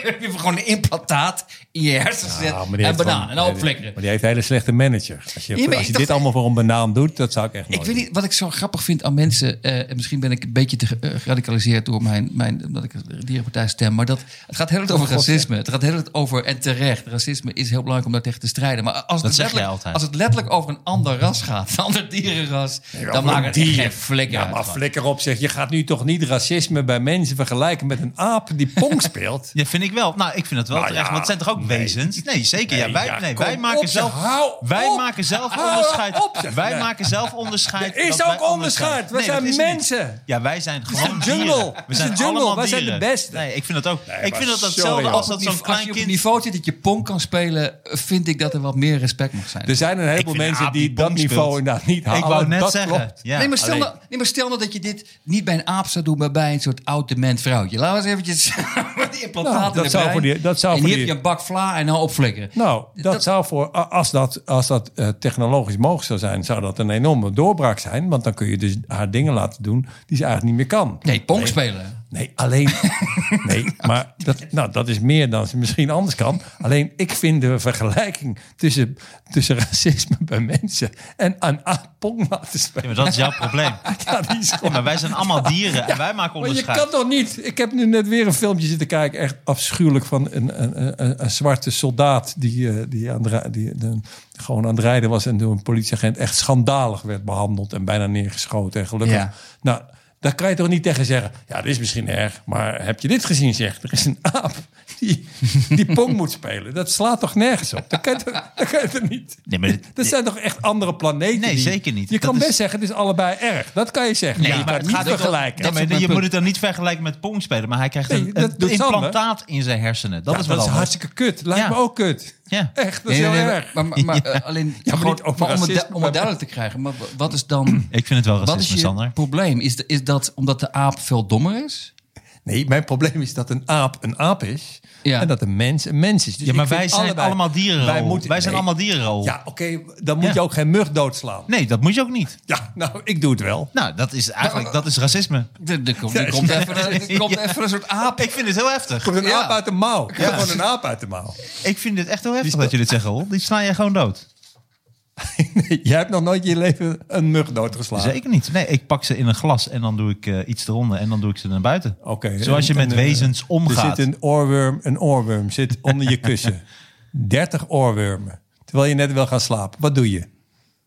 Speaker 4: heb je gewoon een implantaat in je hersenen gezet.
Speaker 3: Ja, maar die
Speaker 4: en
Speaker 3: heeft
Speaker 4: banaan.
Speaker 3: gewoon-
Speaker 4: En opflikkeren.
Speaker 3: Maar die heeft een hele slechte manager. Als je,
Speaker 4: Ja,
Speaker 3: als je
Speaker 4: dacht-
Speaker 3: dit allemaal voor een banaan doet, dat zou ik echt nooit
Speaker 4: Ik weet niet wat ik zo grappig vind aan mensen. eh, en misschien ben ik een beetje te eh, geradicaliseerd door mijn, mijn omdat ik de dierenpartij stem. Maar dat, het gaat heel erg over racisme. Het gaat heel erg over, en terecht, racisme is heel belangrijk om daar tegen te strijden. Maar als,
Speaker 2: Dat
Speaker 4: het,
Speaker 2: zeg
Speaker 4: letterlijk, als het letterlijk over een ander ras gaat, een ander dierenras, dan maakt het
Speaker 3: dier.
Speaker 4: geen flikker
Speaker 3: Ja,
Speaker 4: uit.
Speaker 3: maar flikker op zeg. Je gaat nu toch niet racisme bij mensen vergelijken met een aap die pong speelt?
Speaker 2: Ja, vind ik wel. Nou, ik vind het wel
Speaker 3: Nou
Speaker 2: terecht.
Speaker 3: ja,
Speaker 2: want het zijn toch ook
Speaker 3: nee.
Speaker 2: wezens? Nee, zeker. ja, wij, nee, wij maken zelf, wij maken zelf onderscheid. wij maken zelf onderscheid.
Speaker 3: Er is ook onderscheid. We zijn mensen.
Speaker 2: Ja, wij zijn gewoon
Speaker 3: een jungle.
Speaker 2: We zijn
Speaker 3: jungle.
Speaker 2: allemaal
Speaker 3: Wij zijn de beste.
Speaker 2: Nee, ik vind dat ook. ik vind dat hetzelfde als dat zo'n
Speaker 4: niveau- als
Speaker 2: klein
Speaker 4: je op
Speaker 2: kind...
Speaker 4: niveau zit dat je pong kan spelen, vind ik dat er wat meer respect mag zijn.
Speaker 3: Er zijn een heleboel mensen die dat niveau inderdaad niet halen.
Speaker 2: Ik wou net zeggen.
Speaker 4: nee, maar stel nou dat je dit niet bij een aap zou doen, maar bij een soort oud dement vrouwtje. Laten we eens eventjes die implantaten
Speaker 3: Nou, dat zou voor die- dat zou
Speaker 4: en
Speaker 3: voor
Speaker 4: hier
Speaker 3: die-
Speaker 4: heb je een bak vla en nou opflikkeren.
Speaker 3: Nou, dat,
Speaker 4: Dat-
Speaker 3: zou voor, als dat, als dat eh, technologisch mogelijk zou zijn, zou dat een enorme doorbraak zijn. Want dan kun je dus haar dingen laten doen die ze eigenlijk niet meer kan.
Speaker 4: Nee, pong spelen.
Speaker 3: Nee, alleen. Nee, maar dat, nou, dat is meer dan ze misschien anders kan. Alleen ik vind de vergelijking tussen, tussen racisme bij mensen en aan pong laten
Speaker 2: Ja,
Speaker 3: spelen.
Speaker 2: maar dat is jouw probleem.
Speaker 3: Ja, die is
Speaker 2: Ja,
Speaker 3: gewoon.
Speaker 2: maar wij zijn allemaal dieren en wij maken
Speaker 3: Maar je
Speaker 2: onderscheid.
Speaker 3: kan toch niet? Ik heb nu net weer een filmpje zitten kijken echt afschuwelijk van een, een, een, een zwarte soldaat die, eh, die, aan de, die de- gewoon aan het rijden was en door een politieagent echt schandalig werd behandeld en bijna neergeschoten. En gelukkig.
Speaker 4: Ja.
Speaker 3: Nou, daar kan je toch niet tegen zeggen. Ja, dit is misschien erg, maar heb je dit gezien? Zegt er is een aap die, die pong moet spelen. Dat slaat toch nergens op? Dat kan je toch, dat kan je toch niet?
Speaker 2: Nee, maar dit-
Speaker 3: dat zijn toch echt andere planeten?
Speaker 2: Nee,
Speaker 3: die-
Speaker 2: zeker niet.
Speaker 3: Je
Speaker 2: Dat
Speaker 3: kan
Speaker 2: is-
Speaker 3: best zeggen, het is allebei erg. Dat kan je zeggen.
Speaker 2: Nee,
Speaker 3: maar je
Speaker 2: maar
Speaker 3: kan
Speaker 2: het gaat
Speaker 3: niet
Speaker 2: ook-
Speaker 3: vergelijken.
Speaker 4: Dat
Speaker 2: je
Speaker 4: punt.
Speaker 2: moet het dan niet vergelijken met pong spelen. Maar hij krijgt
Speaker 3: Nee,
Speaker 2: een, implantaat in zijn hersenen. Dat
Speaker 3: Ja,
Speaker 2: is wel
Speaker 3: dat is hartstikke kut. Lijkt
Speaker 2: Ja.
Speaker 3: me ook kut.
Speaker 2: Ja.
Speaker 3: Echt, dat is
Speaker 4: Nee,
Speaker 3: heel erg.
Speaker 4: Maar, maar, maar, eh, alleen,
Speaker 3: maar
Speaker 4: gewoon-
Speaker 3: niet over
Speaker 4: maar om, het, om het duidelijk te krijgen, maar wat is dan...
Speaker 2: Ik vind het wel
Speaker 4: Wat is
Speaker 2: racisme,
Speaker 4: je
Speaker 2: Sander.
Speaker 4: probleem? Is, de- is dat omdat de aap veel dommer is?
Speaker 3: Nee, mijn probleem is dat een aap een aap is.
Speaker 4: Ja.
Speaker 3: En dat een mens een mens is. Dus
Speaker 2: Ja, maar
Speaker 3: ik vind
Speaker 2: wij zijn
Speaker 3: allebei-
Speaker 2: allemaal dieren.
Speaker 3: Wij, moeten,
Speaker 2: wij zijn
Speaker 3: nee.
Speaker 2: allemaal dieren.
Speaker 3: Ja, oké, dan moet
Speaker 2: Ja.
Speaker 3: je ook geen mug doodslaan.
Speaker 2: Nee, dat moet je ook niet.
Speaker 3: Ja, nou, ik doe het wel.
Speaker 2: Nou, dat is eigenlijk dat is racisme.
Speaker 4: Er, komt, komt, even, een- komt even een soort aap.
Speaker 2: Ik vind het heel heftig.
Speaker 3: Komt een
Speaker 4: Ja.
Speaker 3: aap uit de mouw. Ja. Gewoon een aap uit de mouw.
Speaker 2: Ik vind het echt heel heftig dat je dit zegt, Raoul. Die sla jij gewoon dood.
Speaker 3: Jij hebt nog nooit in je leven een mug doodgeslagen.
Speaker 2: Zeker niet. Nee, ik pak ze in een glas en dan doe ik eh, iets eronder en dan doe ik ze naar buiten.
Speaker 3: Oké.
Speaker 2: Zoals je
Speaker 3: en-
Speaker 2: met
Speaker 3: en, eh,
Speaker 2: wezens omgaat.
Speaker 3: Er zit een oorworm, een oorworm zit onder je kussen. 30 oorwormen. Terwijl je net wil gaan slapen. Wat doe je?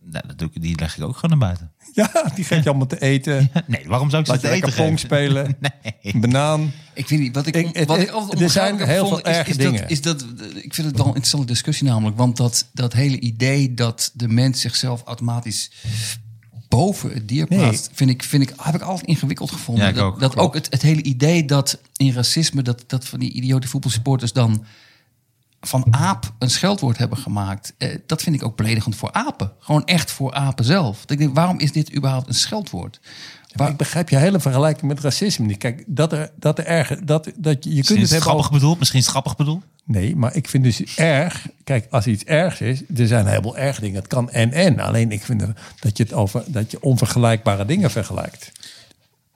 Speaker 2: Nou, dat doe ik, die leg ik ook gewoon naar buiten.
Speaker 3: Ja, die geef je allemaal te eten.
Speaker 2: Nee, waarom zou ik ze
Speaker 3: Laat je
Speaker 2: te eten
Speaker 3: lekker pong
Speaker 2: geven?
Speaker 3: spelen.
Speaker 2: Nee.
Speaker 3: Een banaan.
Speaker 4: Ik vind niet, wat ik,
Speaker 3: Ik- het-
Speaker 4: wat ik altijd
Speaker 3: er zijn
Speaker 4: onbegrijpelijk heb
Speaker 3: heel veel
Speaker 4: is,
Speaker 3: erge
Speaker 4: is
Speaker 3: dingen.
Speaker 4: Dat, is dat, ik vind het wel een interessante discussie namelijk. Want dat, dat hele idee dat de mens zichzelf automatisch boven het dier
Speaker 3: Nee.
Speaker 4: plaatst, vind ik, vind ik, heb ik altijd ingewikkeld gevonden.
Speaker 2: Ja, ik
Speaker 4: dat
Speaker 2: ook.
Speaker 4: dat ook het, het hele idee dat in racisme, dat, dat van die idiote voetbalsupporters dan van aap een scheldwoord hebben gemaakt. Eh, dat vind ik ook beledigend voor apen. Gewoon echt voor apen zelf. Dat Ik denk, waarom is dit überhaupt een scheldwoord?
Speaker 3: Maar ik begrijp je hele vergelijking met racisme niet. Kijk, dat er, dat er erg, dat, dat je, je kunt
Speaker 2: Misschien
Speaker 3: het
Speaker 2: is het
Speaker 3: hebben
Speaker 2: grappig
Speaker 3: over...
Speaker 2: bedoeld, misschien is het grappig bedoeld.
Speaker 3: Nee, maar ik vind dus erg... Kijk, als iets ergs is, er zijn een heleboel erg dingen. Het kan en en. Alleen ik vind dat je het over dat je onvergelijkbare dingen vergelijkt.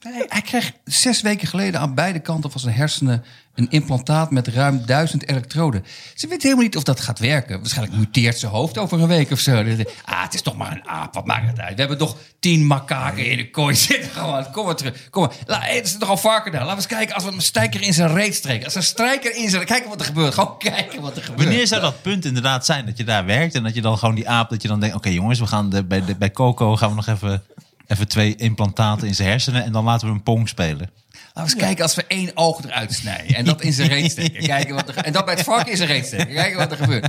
Speaker 4: Nee, hij kreeg zes weken geleden aan beide kanten van zijn hersenen een implantaat met ruim duizend elektroden. Ze weten helemaal niet of dat gaat werken. Waarschijnlijk muteert zijn hoofd over een week of zo. Ah, het is toch maar een aap. Wat maakt het uit? We hebben toch tien makaken in de kooi zitten. Gewoon, kom maar terug. Kom maar. La, hey, er zit toch al varken daar. Laten we eens kijken als we een strijker in zijn reet streken. Als een strijker in zijn... Kijken wat er gebeurt. Gewoon kijken wat er gebeurt.
Speaker 2: Wanneer zou dat punt inderdaad zijn dat je daar werkt en dat je dan gewoon die aap, dat je dan denkt, oké jongens, we gaan de, bij, de, bij Coco gaan we nog even, even twee implantaten in zijn hersenen en dan laten we een pong spelen.
Speaker 4: Laten we eens kijken als we één oog eruit snijden. En dat in zijn reet steken. Kijken wat er, en dat bij het varken in zijn reet steken. Kijken wat er gebeurt.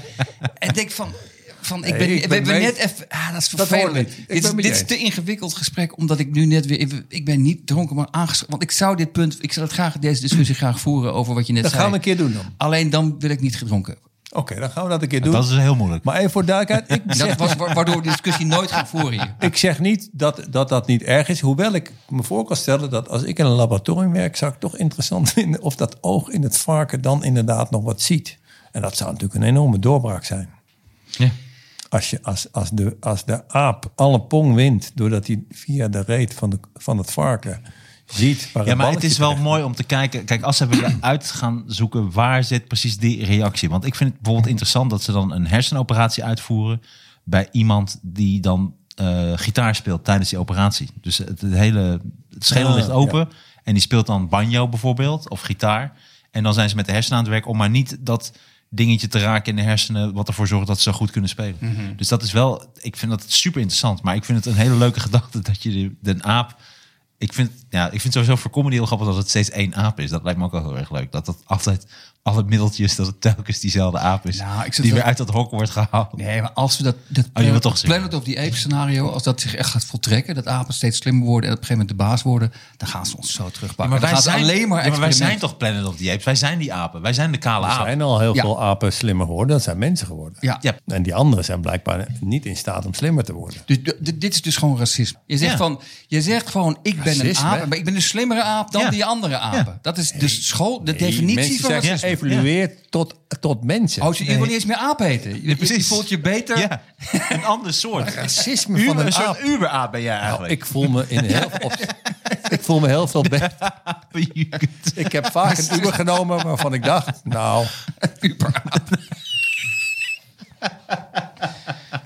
Speaker 4: En denk van... Van, ik ben,
Speaker 3: Nee, ik
Speaker 4: we
Speaker 3: ben
Speaker 4: net even. Ah, dat is
Speaker 3: Dat
Speaker 4: vervelend. dit is, dit is te ingewikkeld gesprek, omdat ik nu net weer. even- Ik ben niet dronken, maar aangeschreven. Want ik zou dit punt. Ik zou het graag deze discussie graag voeren over wat je net
Speaker 3: Dat
Speaker 4: zei.
Speaker 3: gaan we een keer doen dan.
Speaker 4: Alleen dan wil ik niet gedronken.
Speaker 3: Oké, dan gaan we dat een keer doen.
Speaker 2: Dat is heel moeilijk.
Speaker 3: Maar even voor duidelijkheid. Ik
Speaker 4: Dat
Speaker 3: zeg,
Speaker 4: was wa- waardoor we de discussie nooit gaan voeren hier.
Speaker 3: ik zeg niet dat, dat dat niet erg is. Hoewel ik me voor kan stellen dat als ik in een laboratorium werk... zou ik toch interessant vinden of dat oog in het varken dan inderdaad nog wat ziet. En dat zou natuurlijk een enorme doorbraak zijn.
Speaker 2: Ja.
Speaker 3: Als, je, als, als, de, als de aap alle pong wint... doordat hij via de reet van, de, van het varken ziet...
Speaker 2: Ja, maar het is wel mooi om te kijken. Kijk, als ze willen uit gaan zoeken waar zit precies die reactie. Want ik vind het bijvoorbeeld interessant dat ze dan een hersenoperatie uitvoeren bij iemand die dan eh, gitaar speelt tijdens die operatie. Dus het, het hele het schedel
Speaker 3: Ah,
Speaker 2: ligt open en die speelt dan banjo bijvoorbeeld of gitaar. En dan zijn ze met de hersenen aan het werk om maar niet dat dingetje te raken in de hersenen wat ervoor zorgt dat ze zo goed kunnen spelen. Dus dat is wel, ik vind dat super interessant. Maar ik vind het een hele leuke gedachte dat je de, de aap ik vind, ja, ik vind sowieso voor comedy heel grappig dat het steeds één aap is. Dat lijkt me ook wel heel erg leuk. Dat dat altijd, alle middeltjes, dat het telkens diezelfde aap is.
Speaker 4: Nou,
Speaker 2: die weer uit dat hok wordt gehaald.
Speaker 4: Nee, maar als we dat, dat
Speaker 2: Oh, je wilt toch zeggen.
Speaker 4: Planet of the Apes scenario, als dat zich echt gaat voltrekken, dat apen steeds slimmer worden en op een gegeven moment de baas worden, dan gaan ze ons zo terugpakken.
Speaker 2: maar wij
Speaker 4: gaan
Speaker 2: zijn,
Speaker 4: alleen maar
Speaker 2: ja, maar wij zijn toch Planet of the Apes? Wij zijn die apen. Wij zijn de kale
Speaker 3: Er
Speaker 2: aap.
Speaker 3: zijn al heel
Speaker 4: Ja.
Speaker 3: veel apen slimmer geworden. Dat zijn mensen geworden.
Speaker 4: Ja.
Speaker 2: Ja.
Speaker 3: En die anderen zijn blijkbaar niet in staat om slimmer te worden.
Speaker 4: Dus dit is dus gewoon racisme. Je zegt,
Speaker 2: Ja.
Speaker 4: van, je zegt gewoon, ik ben een aap, maar ik ben een slimmere aap dan
Speaker 2: Ja.
Speaker 4: die andere apen.
Speaker 2: Ja.
Speaker 4: Dat is dus school, de definitie van racisme.
Speaker 3: Geëvolueerd tot, tot mensen.
Speaker 4: Oh, je, je wil niet eens meer aap heten. Je, voelt je beter.
Speaker 2: Ja, een ander soort.
Speaker 3: racisme
Speaker 2: Uber,
Speaker 3: van
Speaker 2: een
Speaker 3: een
Speaker 2: soort
Speaker 3: aap.
Speaker 2: Uber-aap ben jij
Speaker 3: Nou,
Speaker 2: eigenlijk.
Speaker 3: ik voel me in heel op- ik voel me heel veel beter. Ik heb vaak een Uber genomen waarvan ik dacht, nou,
Speaker 4: Uberaap.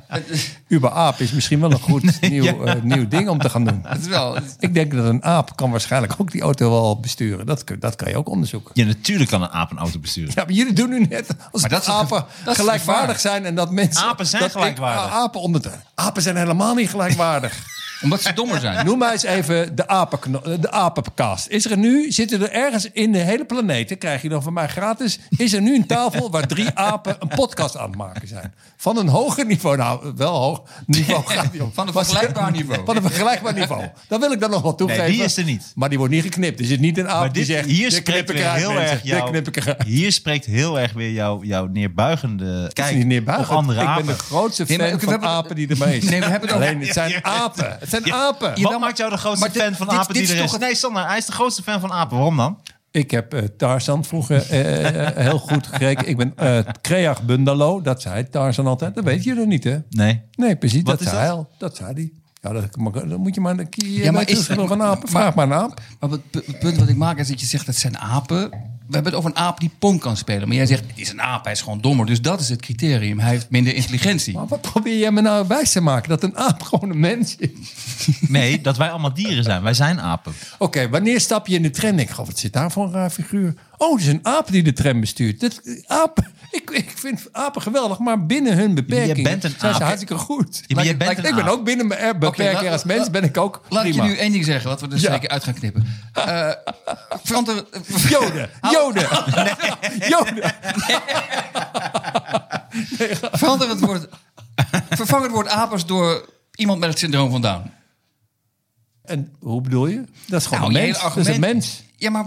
Speaker 3: Uber aap is misschien wel een goed nieuw, eh, nieuw ding om te gaan doen.
Speaker 4: Is wel...
Speaker 3: Ik denk dat een aap kan waarschijnlijk ook die auto wel besturen. Dat, dat kan je ook onderzoeken.
Speaker 2: Ja, natuurlijk kan een aap een auto besturen.
Speaker 3: Ja, maar jullie doen nu net als
Speaker 4: Maar dat
Speaker 3: apen
Speaker 4: dat
Speaker 3: gelijkwaardig zijn en dat mensen...
Speaker 2: Apen zijn
Speaker 3: dat
Speaker 2: gelijkwaardig.
Speaker 3: apen, onder, apen zijn helemaal niet gelijkwaardig.
Speaker 4: Omdat ze dommer zijn.
Speaker 3: Noem mij eens even de, apenkno- de apenkast. Is er nu, zitten er ergens in de hele planeet, krijg je dan van mij gratis, is er nu een tafel waar drie apen een podcast aan het maken zijn? Van een hoger niveau, nou wel hoog niveau gaat die om.
Speaker 4: Van een
Speaker 3: Maar-
Speaker 4: vergelijkbaar niveau.
Speaker 3: Van een vergelijkbaar niveau. Dat wil ik dan nog wel toegeven.
Speaker 2: Nee, die is er niet.
Speaker 3: Maar die wordt niet geknipt. Er zit niet een aap
Speaker 2: Maar
Speaker 3: die zegt,
Speaker 2: hier spreekt
Speaker 3: ik
Speaker 2: weer heel
Speaker 3: mensen.
Speaker 2: erg
Speaker 3: ik.
Speaker 2: Hier spreekt heel erg weer jouw, jouw neerbuigende kijk
Speaker 3: niet neerbuigend.
Speaker 2: op andere
Speaker 3: ik
Speaker 2: apen.
Speaker 3: ben de grootste fan
Speaker 4: Nee, maar
Speaker 3: van
Speaker 4: hebben-
Speaker 3: apen die er maar is.
Speaker 4: Nee, we hebben het over-
Speaker 3: Alleen, het zijn apen. Het zijn apen.
Speaker 2: Wat maakt jou de grootste fan van apen
Speaker 4: dit
Speaker 2: die
Speaker 4: is
Speaker 2: er is? Nee, Sander, hij is de grootste fan van apen. Waarom dan?
Speaker 3: Ik heb eh, Tarzan vroeger eh, eh, heel goed gekeken. Ik ben eh Kreag Bundalo, dat zei Tarzan altijd. Dat weet je er niet, hè?
Speaker 2: Nee.
Speaker 3: Nee, precies.
Speaker 2: Wat
Speaker 3: dat
Speaker 2: is
Speaker 3: zei
Speaker 2: dat?
Speaker 3: hij. al. Dat zei hij. Ja, dat, dan moet je maar een keer
Speaker 4: Ja, maar is-
Speaker 3: veel van apen.
Speaker 4: maar-
Speaker 3: Vraag maar een aap.
Speaker 4: Maar het pu- het punt wat ik maak is dat je zegt dat zijn apen. We hebben het over een aap die Pong kan spelen. Maar jij zegt, het is een aap, hij is gewoon dommer. Dus dat is het criterium. Hij heeft minder intelligentie.
Speaker 3: Maar wat probeer jij me nou wijs te maken? Dat een aap gewoon een mens is?
Speaker 2: Nee, dat wij allemaal dieren zijn. Wij zijn apen.
Speaker 3: Oké, wanneer stap je in de tram? Ik, goh, wat zit daar voor een raar figuur? Oh, het is een aap die de tram bestuurt. Dat, apen, ik, ik vind apen geweldig, maar binnen hun beperkingen
Speaker 2: bent een
Speaker 3: zijn ze
Speaker 2: aap.
Speaker 3: hartstikke goed.
Speaker 2: Ja, maar je
Speaker 4: Like-
Speaker 2: bent
Speaker 4: like-
Speaker 2: een
Speaker 3: ik ben
Speaker 2: aap.
Speaker 3: ook binnen mijn er- beperking
Speaker 4: laat-
Speaker 3: als mens
Speaker 4: laat-
Speaker 3: ben ik ook
Speaker 4: Laat ik
Speaker 3: prima.
Speaker 4: je nu één ding zeggen, wat we er
Speaker 3: Ja.
Speaker 4: zeker uit gaan knippen. Eh verander,
Speaker 3: Joden, Joden, Joden.
Speaker 4: verander het woord, vervang het woord apers door iemand met het syndroom van Down.
Speaker 3: En hoe bedoel je? Dat is gewoon
Speaker 4: Nou, je
Speaker 3: een
Speaker 4: hele
Speaker 3: mens. Dat is een
Speaker 4: argument-
Speaker 3: mens.
Speaker 4: Ja, Maar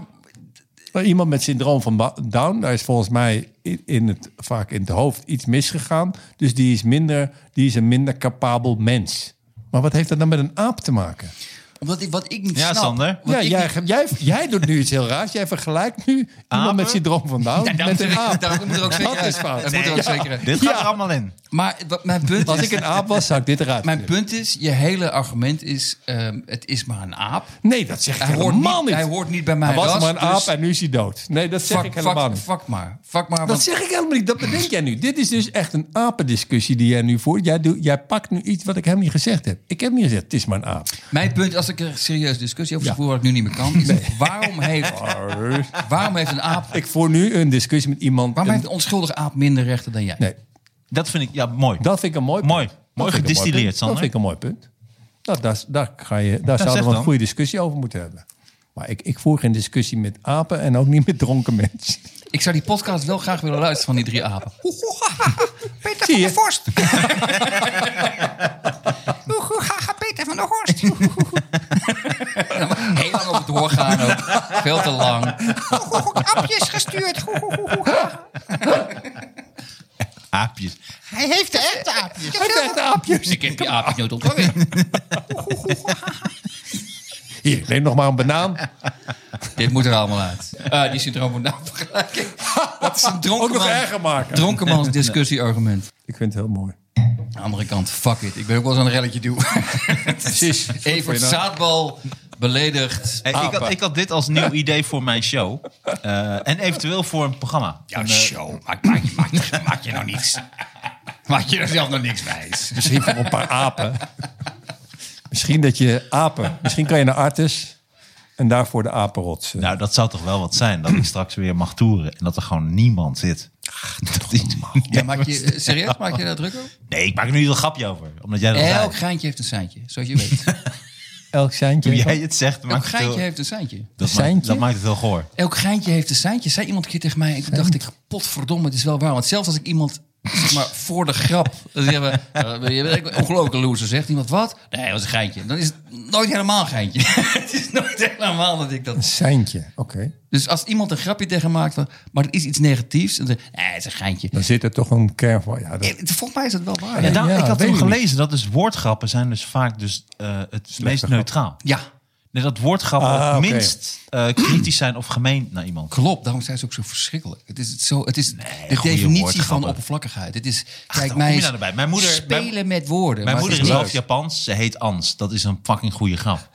Speaker 3: iemand met syndroom van Down, daar is volgens mij in het, vaak in het hoofd iets misgegaan. Dus die is, minder, die is een minder capabel mens. Maar wat heeft dat dan met een aap te maken?
Speaker 4: Omdat ik, wat ik niet
Speaker 2: Ja,
Speaker 4: snap...
Speaker 2: Sander.
Speaker 3: Ja,
Speaker 4: ik
Speaker 3: jij,
Speaker 4: niet-
Speaker 3: jij, jij doet nu iets heel raars. Jij vergelijkt nu iemand met syndroom van Down
Speaker 4: Ja,
Speaker 3: met een aap.
Speaker 4: daarom moet er ook zeker
Speaker 3: dat is
Speaker 4: uit.
Speaker 3: fout.
Speaker 4: Dat moet er ook zeker.
Speaker 2: Dit gaat
Speaker 3: Ja.
Speaker 2: er allemaal in.
Speaker 4: Maar wat mijn punt
Speaker 3: Als
Speaker 4: is...
Speaker 3: ik een aap was, zou ik dit eruit
Speaker 4: Mijn punt is, je hele argument is, ehm, het is maar een aap.
Speaker 3: Nee, dat zeg ik
Speaker 4: Hij hoort
Speaker 3: helemaal
Speaker 4: niet,
Speaker 3: niet.
Speaker 4: hij hoort niet bij mijn
Speaker 3: Hij was
Speaker 4: ras.
Speaker 3: maar een aap
Speaker 4: dus
Speaker 3: en nu is hij dood. Nee, dat zeg
Speaker 4: fuck,
Speaker 3: ik helemaal
Speaker 4: fuck,
Speaker 3: niet.
Speaker 4: fuck maar. Fuck maar.
Speaker 3: Dat zeg ik helemaal niet. Dat bedenk jij nu. Dit is dus echt een apendiscussie die jij nu voert. Jij, doet, jij pakt nu iets wat ik helemaal niet gezegd heb. Ik heb niet gezegd, het is maar een aap.
Speaker 4: Mijn punt, als ik er een serieuze discussie over
Speaker 3: Ja.
Speaker 4: voeren, wat ik nu niet meer kan, is waarom, heeft, waarom heeft een aap,
Speaker 3: Ik voer nu een discussie met iemand.
Speaker 4: waarom
Speaker 3: een-
Speaker 4: heeft een onschuldige aap minder rechten dan jij?
Speaker 3: nee,
Speaker 2: Dat vind ik, ja, mooi.
Speaker 3: dat vind ik een mooi punt.
Speaker 2: Mooi.
Speaker 3: Dat
Speaker 2: Mooi
Speaker 3: vind ik een
Speaker 2: gedistilleerd. Sander.
Speaker 3: Dat vind ik een mooi punt. Dat, daar, daar, ga je, daar zouden
Speaker 2: zeg
Speaker 3: we een
Speaker 2: dan.
Speaker 3: goede discussie over moeten hebben. Maar ik, ik voer geen discussie met apen en ook niet met dronken mensen.
Speaker 4: Ik zou die podcast wel graag willen luisteren van die drie apen. Peter
Speaker 3: Zie je?
Speaker 4: Vorst. Peter van der Horst. Heel lang over doorgaan ook. Veel te lang. Apjes gestuurd.
Speaker 2: Aapjes.
Speaker 4: Hij heeft de echte aapjes.
Speaker 3: Hij heeft de aapjes.
Speaker 4: Ik heb die aapjes nooit ontvangen.
Speaker 3: Hier, neem nog maar een banaan.
Speaker 4: Dit moet er allemaal uit. Ah, die syndroom van Down vergelijking. Dat is een
Speaker 3: Ook nog
Speaker 4: dronkenman,
Speaker 3: erger maken.
Speaker 4: dronkenmans discussieargument.
Speaker 3: Ik vind het heel mooi.
Speaker 4: Aan de andere kant, fuck it. Ik ben ook wel eens aan een relletje doen.
Speaker 3: Precies.
Speaker 4: Even zaadbal beledigd.
Speaker 2: Hey, ik, had, ik had dit als nieuw idee voor mijn show. Eh, en eventueel voor een programma.
Speaker 4: Ja,
Speaker 2: Een, eh,
Speaker 4: show. Maak, maak, je- maak, je- maak je nou niks. Maak je er zelf nog niks wijs.
Speaker 3: Misschien voor een paar apen. Misschien dat je apen. Misschien kan je naar Artes en daarvoor de apenrots. eh,
Speaker 2: Nou, dat zou toch wel wat zijn. Dat ik straks weer mag toeren. En dat er gewoon niemand zit. Dat die-
Speaker 4: Ja, maak je, serieus, maak je daar druk op?
Speaker 2: Nee, ik maak er nu een grapje over. Omdat jij dat
Speaker 4: Elk
Speaker 2: zei.
Speaker 4: geintje heeft een seintje, zoals je weet.
Speaker 3: Elk seintje.
Speaker 2: Hoe jij het zegt,
Speaker 4: Elk
Speaker 2: maakt het,
Speaker 4: geintje
Speaker 2: heel,
Speaker 4: heeft een seintje.
Speaker 2: dat, maakt, dat maakt het heel goor.
Speaker 4: Elk geintje heeft een seintje. Zei iemand een keer tegen mij. En toen dacht ik, potverdomme, het is wel waar. Want zelfs als ik iemand, maar, voor de grap... Dan zeggen we, eh, een ongelooflijke loser. Zegt iemand wat? Nee, dat was een geintje. Dan is het nooit helemaal een geintje. het is nooit helemaal dat ik dat...
Speaker 3: Seintje, oké.
Speaker 4: Dus als iemand een grapje tegen maakt van... Maar het is iets negatiefs. Dan zeg ik, nee, het is een geintje.
Speaker 3: Dan zit er toch een kern van. Ja, dat,
Speaker 4: Eh, Volgens mij is dat wel waar.
Speaker 2: Ja,
Speaker 4: Ja.
Speaker 2: daar-
Speaker 3: ja,
Speaker 2: ik had toen gelezen dat dus woordgrappen zijn dus vaak dus, eh, het meest
Speaker 3: grap.
Speaker 2: neutraal. Nee, dat woordgrappen
Speaker 3: Ah,
Speaker 2: het
Speaker 3: oké.
Speaker 2: minst eh, kritisch zijn of gemeen naar iemand.
Speaker 4: Klopt, daarom zijn ze ook zo verschrikkelijk. Het is, het zo, het is de definitie van oppervlakkigheid. Het is, kijk, mij is
Speaker 2: nou erbij. Mijn moeder-
Speaker 4: spelen
Speaker 2: mijn-
Speaker 4: met woorden.
Speaker 2: Mijn moeder is half Japans. Ze heet Ans. Dat is een fucking goede grap.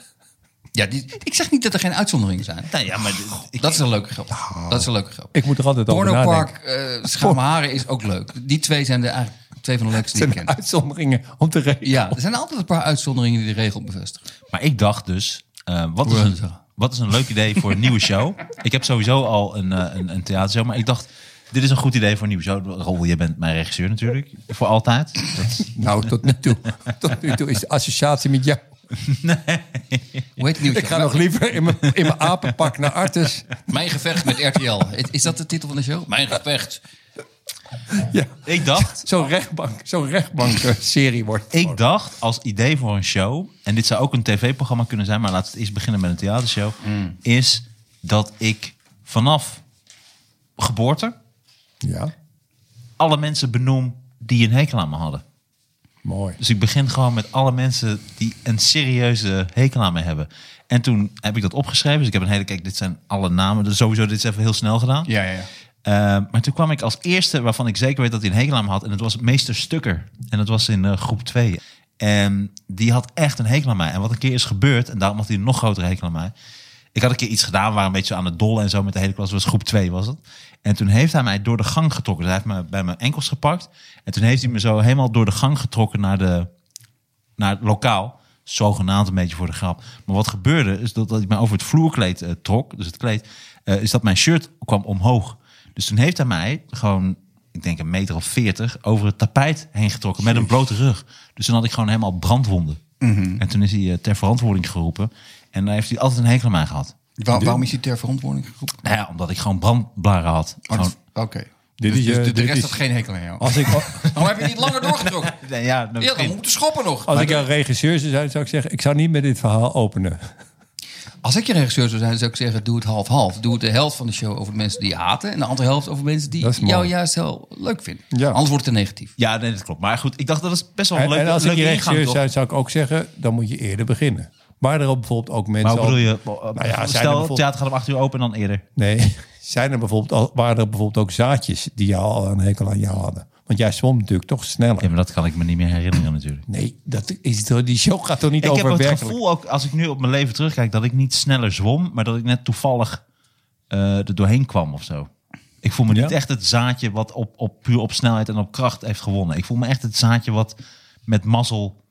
Speaker 4: Ja, die, ik zeg niet dat er geen uitzonderingen zijn.
Speaker 2: Nou ja, maar ik,
Speaker 4: Dat is een leuke grap. Dat is een leuke grap.
Speaker 3: ik moet er altijd over nadenken.
Speaker 4: Pornopark, uh, Schaamharen is ook leuk. Die twee zijn de eigenlijk twee van de leukste die ik ken.
Speaker 3: uitzonderingen om te regelen.
Speaker 4: Ja, er zijn altijd een paar uitzonderingen die de regel bevestigen.
Speaker 2: Maar ik dacht dus, eh, wat, is een, wat is een leuk idee voor een nieuwe show? Ik heb sowieso al een, eh, een, een theatershow, maar ik dacht, dit is een goed idee voor een nieuwe show. Rol, je bent mijn regisseur natuurlijk, voor altijd. Dat,
Speaker 3: Nou, tot nu toe. tot nu toe is de associatie met jou.
Speaker 4: Hoe heet het
Speaker 3: Ik ga nog liever in mijn, in mijn apenpak naar Artes.
Speaker 4: Mijn gevecht met RTL. Is dat de titel van de show? Mijn gevecht.
Speaker 3: Ja,
Speaker 2: ik dacht,
Speaker 3: zo'n rechtbank, zo'n rechtbank-serie wordt.
Speaker 2: ik dacht als idee voor een show, en dit zou ook een tv-programma kunnen zijn, maar laten we het eerst beginnen met een theatershow, is dat ik vanaf geboorte
Speaker 3: Ja,
Speaker 2: alle mensen benoem die een hekel aan me hadden.
Speaker 3: mooi.
Speaker 2: Dus ik begin gewoon met alle mensen die een serieuze hekel aan me hebben. En toen heb ik dat opgeschreven. Dus ik heb een hele, kijk, dit zijn alle namen. Dus sowieso, dit is even heel snel gedaan.
Speaker 4: Ja, ja, ja.
Speaker 2: Uh, maar toen kwam ik als eerste, waarvan ik zeker weet dat hij een hekel aan me had. En dat was meester Stukker. En dat was in uh, groep 2. En die had echt een hekel aan mij. En wat een keer is gebeurd, en daarom had hij een nog grotere hekel aan mij. Ik had een keer iets gedaan, waren een beetje aan het dollen en zo met de hele klas. Was groep 2 was het. En toen heeft hij mij door de gang getrokken. Dus hij heeft me bij mijn enkels gepakt. En toen heeft hij me zo helemaal door de gang getrokken naar, de, naar het lokaal. Zogenaamd een beetje voor de grap. Maar wat gebeurde, is dat, dat hij mij over het vloerkleed uh, trok. Dus het kleed. Uh, is dat mijn shirt kwam omhoog. Dus toen heeft hij mij gewoon, ik denk een meter of veertig, over het tapijt heen getrokken met een blote rug. Dus toen had ik gewoon helemaal brandwonden. Mm -hmm. En toen is hij uh, ter verantwoording geroepen. En daar heeft hij altijd een hekel aan mij gehad.
Speaker 4: Waar, waarom is hij ter verantwoording geroepen?
Speaker 2: Nou ja, omdat ik gewoon brandblaren had.
Speaker 4: Oh,
Speaker 2: Gewoon-
Speaker 4: Oké. Okay.
Speaker 3: Dit
Speaker 4: Dus,
Speaker 3: is,
Speaker 4: dus
Speaker 3: eh,
Speaker 4: de,
Speaker 3: dit
Speaker 4: rest
Speaker 3: is-
Speaker 4: had geen hekel aan jou.
Speaker 3: Als ik,
Speaker 4: Waarom heb je niet langer doorgetrokken?
Speaker 2: Nee, ja, nou,
Speaker 4: Ja, dan
Speaker 2: misschien.
Speaker 4: moet je schoppen nog.
Speaker 3: als ik een regisseur zou zijn, zou ik zeggen... ik zou niet met dit verhaal openen.
Speaker 4: Als ik je regisseur zou zijn, zou ik zeggen: doe het half-half. Doe het de helft van de show over de mensen die je haten. En de andere helft over mensen die jou juist heel leuk vinden.
Speaker 3: Ja.
Speaker 4: Anders wordt het te negatief.
Speaker 2: Ja, nee, dat klopt. Maar goed, ik dacht dat is best wel een
Speaker 3: En,
Speaker 2: leuke,
Speaker 3: en als ik je regisseur
Speaker 2: toch?
Speaker 3: zou, zou ik ook zeggen... dan moet je eerder beginnen. Maar er ook bijvoorbeeld ook mensen...
Speaker 2: Maar bedoel je?
Speaker 3: al- Nou ja,
Speaker 2: Stel, het theater gaat om acht uur open en dan eerder.
Speaker 3: Nee, zijn er bijvoorbeeld al, waren er bijvoorbeeld ook zaadjes... die jou al een hekel aan jou hadden? Want jij zwom natuurlijk toch sneller.
Speaker 2: Ja, maar dat kan ik me niet meer herinneren natuurlijk.
Speaker 3: Nee, dat is, die show gaat toch niet
Speaker 2: Ik heb
Speaker 3: over
Speaker 2: ook het
Speaker 3: werkelijk...
Speaker 2: gevoel, ook als ik nu op mijn leven terugkijk, dat ik niet sneller zwom, maar dat ik net toevallig eh er doorheen kwam of zo. Ik voel me niet
Speaker 3: Ja?
Speaker 2: echt het zaadje wat op, op, puur op snelheid en op kracht heeft gewonnen. Ik voel me echt het zaadje wat met mazzel,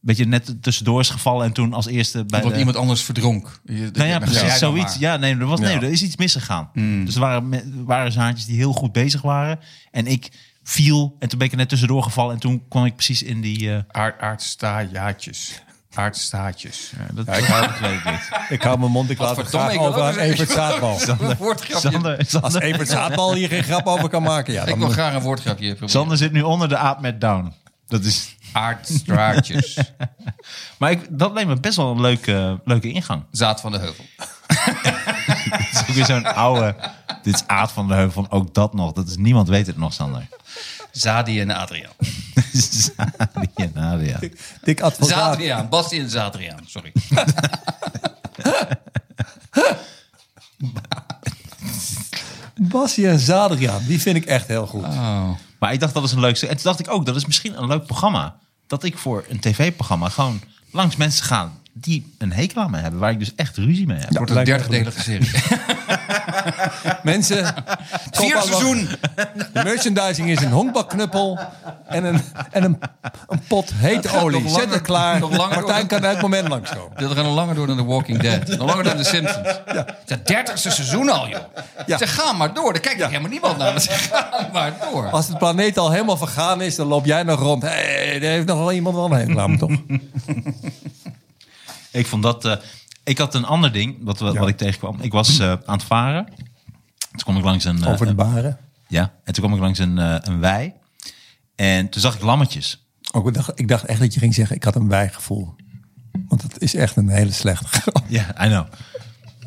Speaker 2: weet je, net tussendoor is gevallen en toen als eerste bij de...
Speaker 4: iemand anders verdronk. Je-
Speaker 2: Nou ja, precies,
Speaker 4: dan
Speaker 2: zoiets. Ja, nee, er, was, nee,
Speaker 3: Ja.
Speaker 2: er is iets misgegaan. Dus er waren, waren zaadjes die heel goed bezig waren. En ik viel en toen ben ik er net tussendoor gevallen. En toen kwam ik precies in die... eh
Speaker 4: Aard, aardstaatjes. Aardstaatjes.
Speaker 2: ja, dat, dat weet ik niet.
Speaker 3: Ik hou mijn mond, ik laat het graag
Speaker 4: ik
Speaker 3: over aan Evert Zaadbal.
Speaker 2: Sander,
Speaker 3: Als Evert Zaadbal hier geen grap over kan maken... Ja,
Speaker 4: Ik wil graag een woordgrapje proberen.
Speaker 2: Sander zit nu onder de aap met down. Dat is...
Speaker 4: Aardstraatjes.
Speaker 2: Maar ik, dat leek me best wel een leuke, leuke ingang.
Speaker 4: Zaad van de heuvel.
Speaker 2: Het is ook weer zo'n oude... Dit is Aad van de Heuvel, van ook dat nog. Dat is, niemand weet het nog, Sander.
Speaker 4: Zadi en Adriaan.
Speaker 2: Zadi en Nadia.
Speaker 3: Dik advocaat.
Speaker 4: Zadriaan. Basti en Zadriaan. Sorry.
Speaker 3: Bassie en Zadriaan, die vind ik echt heel goed.
Speaker 4: Oh.
Speaker 2: Maar ik dacht, dat is een leuk... En toen dacht ik ook, dat is misschien een leuk programma. Dat ik voor een tv-programma gewoon langs mensen ga... die een hekel aan me hebben. Waar ik dus echt ruzie mee heb.
Speaker 3: Ja,
Speaker 4: Wordt een dertigdelige serie.
Speaker 3: Mensen,
Speaker 4: Vier seizoen.
Speaker 3: De merchandising is een honkbalknuppel en een, en een, een pot hete olie. Zet
Speaker 4: langer-
Speaker 3: het klaar. Martijn kan elk moment langskomen.
Speaker 4: Dit gaat nog langer door dan The Walking Dead. Nog langer dan The Simpsons. Het is het dertigste seizoen al, joh.
Speaker 3: Ja.
Speaker 4: Zeg, ga maar door. Daar kijkt
Speaker 3: Ja.
Speaker 4: helemaal niemand naar. Maar zeg, ga maar door.
Speaker 3: Als het planeet al helemaal vergaan is, dan loop jij nog rond. Hé, hey, er heeft nog wel iemand wel een hekel aan me, toch?
Speaker 2: Ik vond dat... eh, ik had een ander ding, wat, wat,
Speaker 3: Ja.
Speaker 2: ik tegenkwam. Ik was eh, aan het varen. Toen kwam ik langs een... eh,
Speaker 3: Over de baren.
Speaker 2: Ja, en toen kwam ik langs een, eh, een wei. En toen zag ik lammetjes.
Speaker 3: Ook, ik, dacht, ik dacht echt dat je ging zeggen, ik had een wijgevoel. Want dat is echt een hele slechte grap.
Speaker 2: Ja, I know.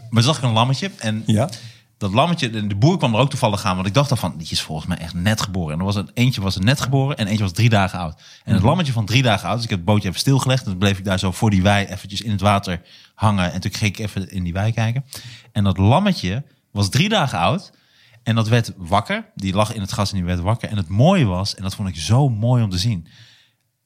Speaker 2: Maar zag ik een lammetje. En
Speaker 3: Ja?
Speaker 2: Dat lammetje, de, boer kwam er ook toevallig aan. Want ik dacht al van, die is volgens mij echt net geboren. En er was een, eentje was net geboren en eentje was drie dagen oud. En het lammetje van drie dagen oud, dus ik heb het bootje even stilgelegd. En toen bleef ik daar zo voor die wei eventjes in het water hangen. En toen ging ik even in die wei kijken. En dat lammetje was drie dagen oud. En dat werd wakker. Die lag in het gas en die werd wakker. En het mooie was, en dat vond ik zo mooi om te zien.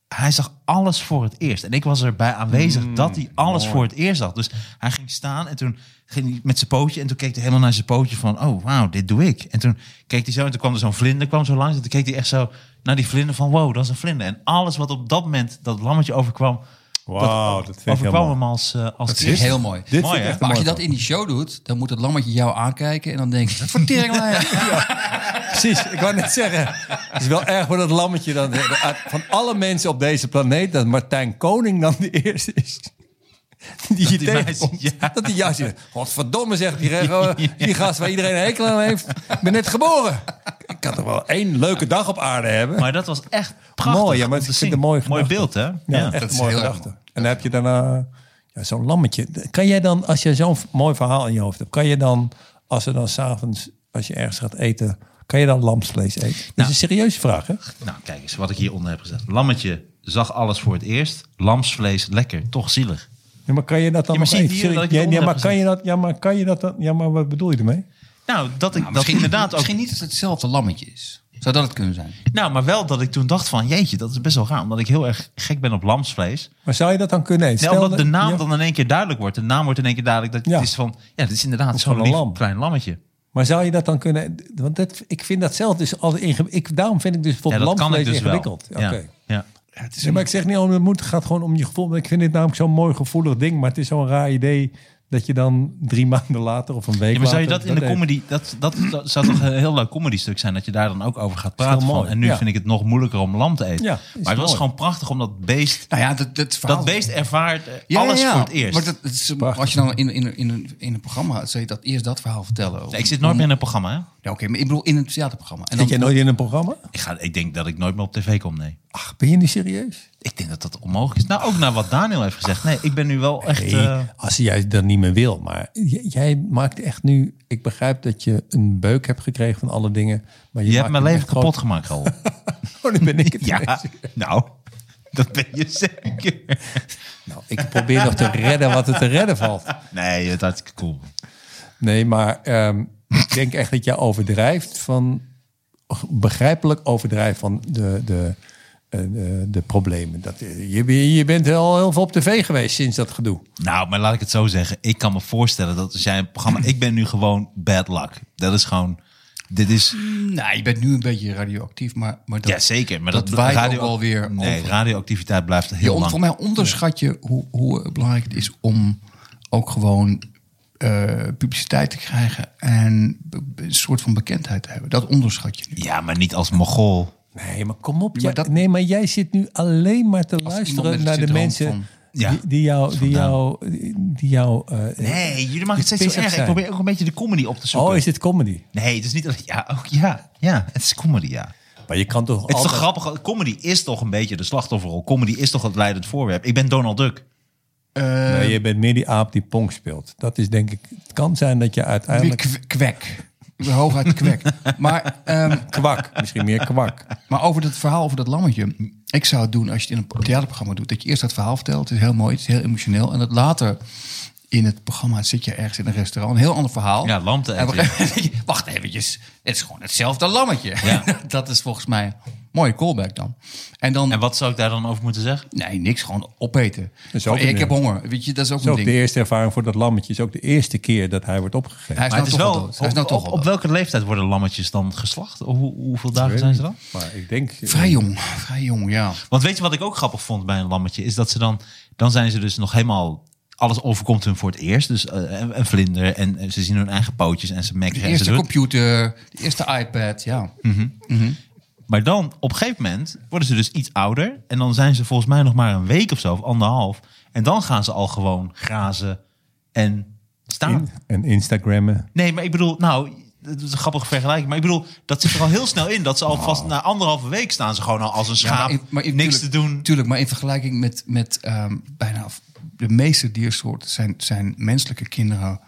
Speaker 2: hij zag alles voor het eerst. En ik was erbij aanwezig
Speaker 3: Mm,
Speaker 2: dat hij alles voor het eerst zag. Dus hij ging staan en toen ging hij met zijn pootje. En toen keek hij helemaal naar zijn pootje van, oh wauw, dit doe ik. En toen keek hij zo en toen kwam er zo'n vlinder kwam zo langs. En toen keek hij echt zo naar die vlinder van, wow, dat is een vlinder. En alles wat op dat moment dat lammetje overkwam,
Speaker 3: Wauw, dat vind ik heel
Speaker 2: overkwam hem als, eh, als
Speaker 4: Dat is heel mooi.
Speaker 3: Dit
Speaker 2: Mooi,
Speaker 4: Maar als je dat in die show doet, dan moet het lammetje jou aankijken en dan denk je, wat voor teringlijn.
Speaker 3: Precies, ik wou net zeggen. Het is wel erg voor dat lammetje dan. Van alle mensen op deze planeet, dat Martijn Koning dan de eerste is. Die je
Speaker 2: die
Speaker 3: tegenkomt.
Speaker 2: ja.
Speaker 3: Dat juist zegt, godverdomme zegt die, die gast waar iedereen een hekel aan heeft. Ik ben net geboren. Ik kan toch wel één leuke dag op aarde hebben.
Speaker 2: Maar dat was echt prachtig.
Speaker 3: Mooi, ja, maar het een mooie
Speaker 2: Mooi
Speaker 3: gedachte.
Speaker 2: beeld, hè?
Speaker 3: Ja,
Speaker 2: Ja.
Speaker 3: echt
Speaker 4: dat
Speaker 3: een
Speaker 4: is
Speaker 3: mooie
Speaker 4: heel erg
Speaker 3: gedachte. En dan heb je daarna ja, zo'n lammetje. Kan jij dan, als je zo'n mooi verhaal in je hoofd hebt, kan je dan, als er dan s'avonds, als je ergens gaat eten, kan je dan lamsvlees eten? Dat is
Speaker 2: Nou.
Speaker 3: een serieuze vraag, hè?
Speaker 2: Nou, kijk eens wat ik hieronder heb gezet. Lammetje zag alles voor het eerst. Lamsvlees, lekker, toch zielig.
Speaker 3: Ja, maar kan je dat dan
Speaker 2: Ja,
Speaker 3: nog even?
Speaker 2: hier dat
Speaker 3: ja,
Speaker 2: het
Speaker 3: maar kan je dat? Ja, maar kan je dat dan? Ja, maar wat bedoel je ermee?
Speaker 2: Nou, dat ik dat
Speaker 4: misschien,
Speaker 2: inderdaad ook.
Speaker 4: misschien niet dat het hetzelfde lammetje is. Zou dat het kunnen zijn?
Speaker 2: Nou, maar wel dat ik toen dacht van, jeetje, dat is best wel raar. Omdat ik heel erg gek ben op lamsvlees.
Speaker 3: Maar zou je dat dan kunnen eten?
Speaker 2: Nee,
Speaker 3: Stel
Speaker 2: omdat de
Speaker 3: dat-
Speaker 2: naam
Speaker 3: ja,
Speaker 2: dan in één keer duidelijk wordt. De naam wordt in één keer duidelijk. Dat
Speaker 3: Ja.
Speaker 2: het is van, ja, dit is inderdaad zo'n
Speaker 3: gewoon een
Speaker 2: lief
Speaker 3: lam.
Speaker 2: klein lammetje.
Speaker 3: Maar zou je dat dan kunnen? Want dat, ik vind dat zelf dus altijd ingewikkeld. Ik, daarom vind ik dus bijvoorbeeld
Speaker 2: dat
Speaker 3: lamsvlees
Speaker 2: dus
Speaker 3: ingewikkeld.
Speaker 2: wel. Ja. Ja.
Speaker 3: Nee, maar ik zeg niet om het moet. Het gaat gewoon om je gevoel. Ik vind dit namelijk zo'n mooi gevoelig ding. Maar het is zo'n raar idee dat je dan drie maanden later of een week
Speaker 2: Ja, maar zou je dat in de comedy, dat, dat, dat zou toch een heel leuk comedy stuk zijn, dat je daar dan ook over gaat praten van. En nu
Speaker 3: ja.
Speaker 2: vind ik het nog moeilijker om lam te eten.
Speaker 3: Ja,
Speaker 2: maar
Speaker 3: is
Speaker 2: het was gewoon prachtig om dat beest,
Speaker 4: Nou ja, dat, dat, verhaal,
Speaker 2: dat beest ervaart eh,
Speaker 4: Ja,
Speaker 2: alles
Speaker 4: ja, ja.
Speaker 2: voor het eerst.
Speaker 4: Maar dat, dat is, als je dan in, in, in, een, in een programma zou je dat eerst dat verhaal vertellen.
Speaker 2: Nee, ik zit nooit meer in een programma, hè?
Speaker 4: Ja, oké, maar ik bedoel in een theaterprogramma. En
Speaker 3: Zit jij nooit in een programma?
Speaker 2: Ik, ga, ik denk dat ik nooit meer op tv kom, nee.
Speaker 3: Ach, ben je niet serieus?
Speaker 2: Ik denk dat dat onmogelijk is. Nou, ook naar wat Daniel heeft gezegd. Nee, ik ben nu wel echt...
Speaker 3: Nee,
Speaker 2: eh,
Speaker 3: als jij dat niet meer wil. Maar jij maakt echt nu... Ik begrijp dat je een beuk hebt gekregen van alle dingen. Maar je,
Speaker 2: je hebt mijn leven kapot gemaakt, al.
Speaker 3: Oh, dan ben ik het
Speaker 2: ja,
Speaker 3: ineens.
Speaker 2: nou, dat ben je zeker.
Speaker 3: Nou, ik probeer nog te redden wat er te redden valt.
Speaker 2: Nee, het is cool.
Speaker 3: Nee, maar ehm, ik denk echt dat jij overdrijft van... Begrijpelijk overdrijft van de, de, de, de problemen. Dat, eh, je, je bent al heel veel op tv geweest sinds dat gedoe.
Speaker 2: Nou, maar laat ik het zo zeggen. Ik kan me voorstellen dat als jij een programma... Ik ben nu gewoon bad luck. Dat is gewoon... Dit is...
Speaker 4: Nou, je bent nu een beetje radioactief, maar, maar dat,
Speaker 2: ja, zeker. Maar dat,
Speaker 4: dat waait ook alweer
Speaker 2: Nee,
Speaker 4: over.
Speaker 2: radioactiviteit blijft
Speaker 4: Je
Speaker 2: heel
Speaker 4: on-
Speaker 2: lang.
Speaker 4: voor mij onderschat je hoe, hoe belangrijk het is om ook gewoon eh, publiciteit te krijgen en een soort van bekendheid te hebben. Dat onderschat je nu.
Speaker 2: Ja, maar niet als mogol.
Speaker 3: Nee, maar kom op.
Speaker 4: Ja, dat-
Speaker 3: Nee, maar jij zit nu alleen maar te luisteren naar de mensen
Speaker 4: van-
Speaker 2: Ja,
Speaker 3: die, die jou... Die jou, die jou eh,
Speaker 2: Nee, jullie maken het steeds zo erg. Ik probeer ook een beetje de comedy op te zoeken.
Speaker 3: Oh, is dit comedy?
Speaker 2: Nee, het is niet... alleen- Ja, ook ja. Ja, het is comedy, ja.
Speaker 3: Maar je kan toch
Speaker 2: Het is
Speaker 3: altijd...
Speaker 2: toch grappig? Comedy is toch een beetje de slachtofferrol. Comedy is toch het leidend voorwerp. Ik ben Donald Duck.
Speaker 3: Nee, je bent meer die aap die pong speelt. Dat is denk ik... Het kan zijn dat je uiteindelijk...
Speaker 4: kw- kwek. Hooguit kwek. maar, ehm,
Speaker 3: Kwak. Misschien meer kwak.
Speaker 4: maar over dat verhaal over dat lammetje. Ik zou het doen als je het in een theaterprogramma doet. Dat je eerst dat verhaal vertelt. Het is heel mooi, het is heel emotioneel. En dat later in het programma zit je ergens in een restaurant. Een heel ander verhaal.
Speaker 2: Ja, lam te eten.
Speaker 4: Wacht eventjes. Het is gewoon hetzelfde lammetje.
Speaker 2: Ja.
Speaker 4: dat is volgens mij een mooie callback dan. En dan...
Speaker 2: En wat zou ik daar dan over moeten zeggen?
Speaker 4: Nee, niks. Gewoon opeten.
Speaker 3: is ook
Speaker 4: Gewoon, ik heb honger. Weet je, dat is ook
Speaker 3: Dat is
Speaker 4: een
Speaker 3: ook
Speaker 4: ding.
Speaker 3: de eerste ervaring voor dat lammetje. is ook de eerste keer dat hij wordt opgegeven.
Speaker 4: Hij is
Speaker 2: Maar
Speaker 4: nou
Speaker 2: het is
Speaker 4: toch
Speaker 2: wel...
Speaker 4: wel dood. Hij is nou
Speaker 2: op,
Speaker 4: toch
Speaker 2: op, op welke leeftijd worden lammetjes dan geslacht? Hoe, hoeveel dagen zijn ze dan?
Speaker 3: Maar ik denk...
Speaker 4: Vrij jong. Vrij jong, ja.
Speaker 2: Want weet je wat ik ook grappig vond bij een lammetje? Is dat ze dan... Dan zijn ze dus nog helemaal... Alles overkomt hun voor het eerst. Dus eh, een, een vlinder. En eh, ze zien hun eigen pootjes. En ze
Speaker 4: De
Speaker 2: mekkeren. en ze
Speaker 4: eerste computer, de eerste iPad, ja.
Speaker 2: Maar dan, op een gegeven moment, worden ze dus iets ouder. En dan zijn ze volgens mij nog maar een week of zo, of anderhalf. En dan gaan ze al gewoon grazen en staan.
Speaker 3: In, en Instagrammen.
Speaker 2: Nee, maar ik bedoel, nou, het is een grappige vergelijking. Maar ik bedoel, dat zit er al heel snel in. Dat ze alvast na anderhalve week staan ze gewoon al als een
Speaker 4: Ja,
Speaker 2: schaap.
Speaker 4: maar in- maar in-
Speaker 2: niks
Speaker 4: tuurlijk-
Speaker 2: te doen.
Speaker 4: Tuurlijk, maar in vergelijking met, met ehm, bijna de meeste diersoorten zijn, zijn menselijke kinderen...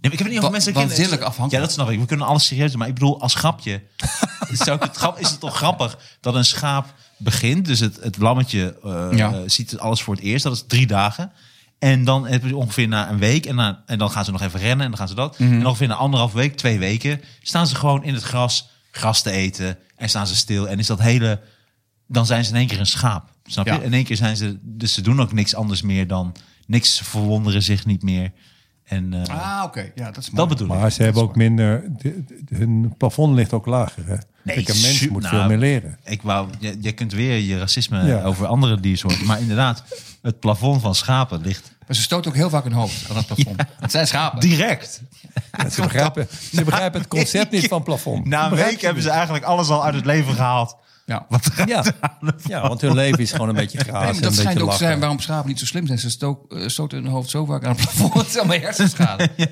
Speaker 2: Ik heb het niet over
Speaker 4: waanzinnig
Speaker 2: kinderen.
Speaker 4: afhankelijk.
Speaker 2: Ja, dat snap ik. We kunnen alles serieus doen. Maar ik bedoel, als grapje. is, het grap, is het toch grappig dat een schaap begint. Dus het, het lammetje eh,
Speaker 4: Ja.
Speaker 2: ziet alles voor het eerst. Dat is drie dagen. En dan heb je ongeveer na een week. En, na, en dan gaan ze nog even rennen. En dan gaan ze dat.
Speaker 4: Mhm.
Speaker 2: En ongeveer na anderhalf week, twee weken. staan ze gewoon in het gras. Gras te eten. En staan ze stil. En is dat hele dan zijn ze in één keer een schaap. Snap je?
Speaker 4: Ja.
Speaker 2: In één keer zijn ze, dus ze doen ook niks anders meer dan niks. Ze verwonderen zich niet meer. En eh,
Speaker 4: Ah, oké. Ja, dat is mooi.
Speaker 2: dat bedoel ik.
Speaker 3: Maar ze hebben ook minder... de- de- hun plafond ligt ook lager, hè?
Speaker 2: Nee,
Speaker 3: Kijk, een mens moet
Speaker 2: nou,
Speaker 3: veel meer leren.
Speaker 2: Ik wou, je, je kunt weer je racisme
Speaker 3: Ja.
Speaker 2: over andere diersoorten. Maar inderdaad, het plafond van schapen ligt
Speaker 4: Maar ze stoten ook heel vaak hun hoofd aan het plafond. Het zijn schapen.
Speaker 2: direct.
Speaker 3: Ze begrijpen, ze begrijpen het concept niet van plafond.
Speaker 2: Na een week hebben ze eigenlijk alles al uit het leven gehaald.
Speaker 4: Ja.
Speaker 2: Wat er
Speaker 3: Ja. ja, want hun leven is gewoon een beetje
Speaker 4: Nee, maar
Speaker 3: en
Speaker 4: dat
Speaker 3: een
Speaker 4: schijnt
Speaker 3: beetje
Speaker 4: ook te zijn waarom schapen niet zo slim zijn. Ze stook, eh, stoten hun hoofd zo vaak aan het plafond. Het is allemaal hersenschade.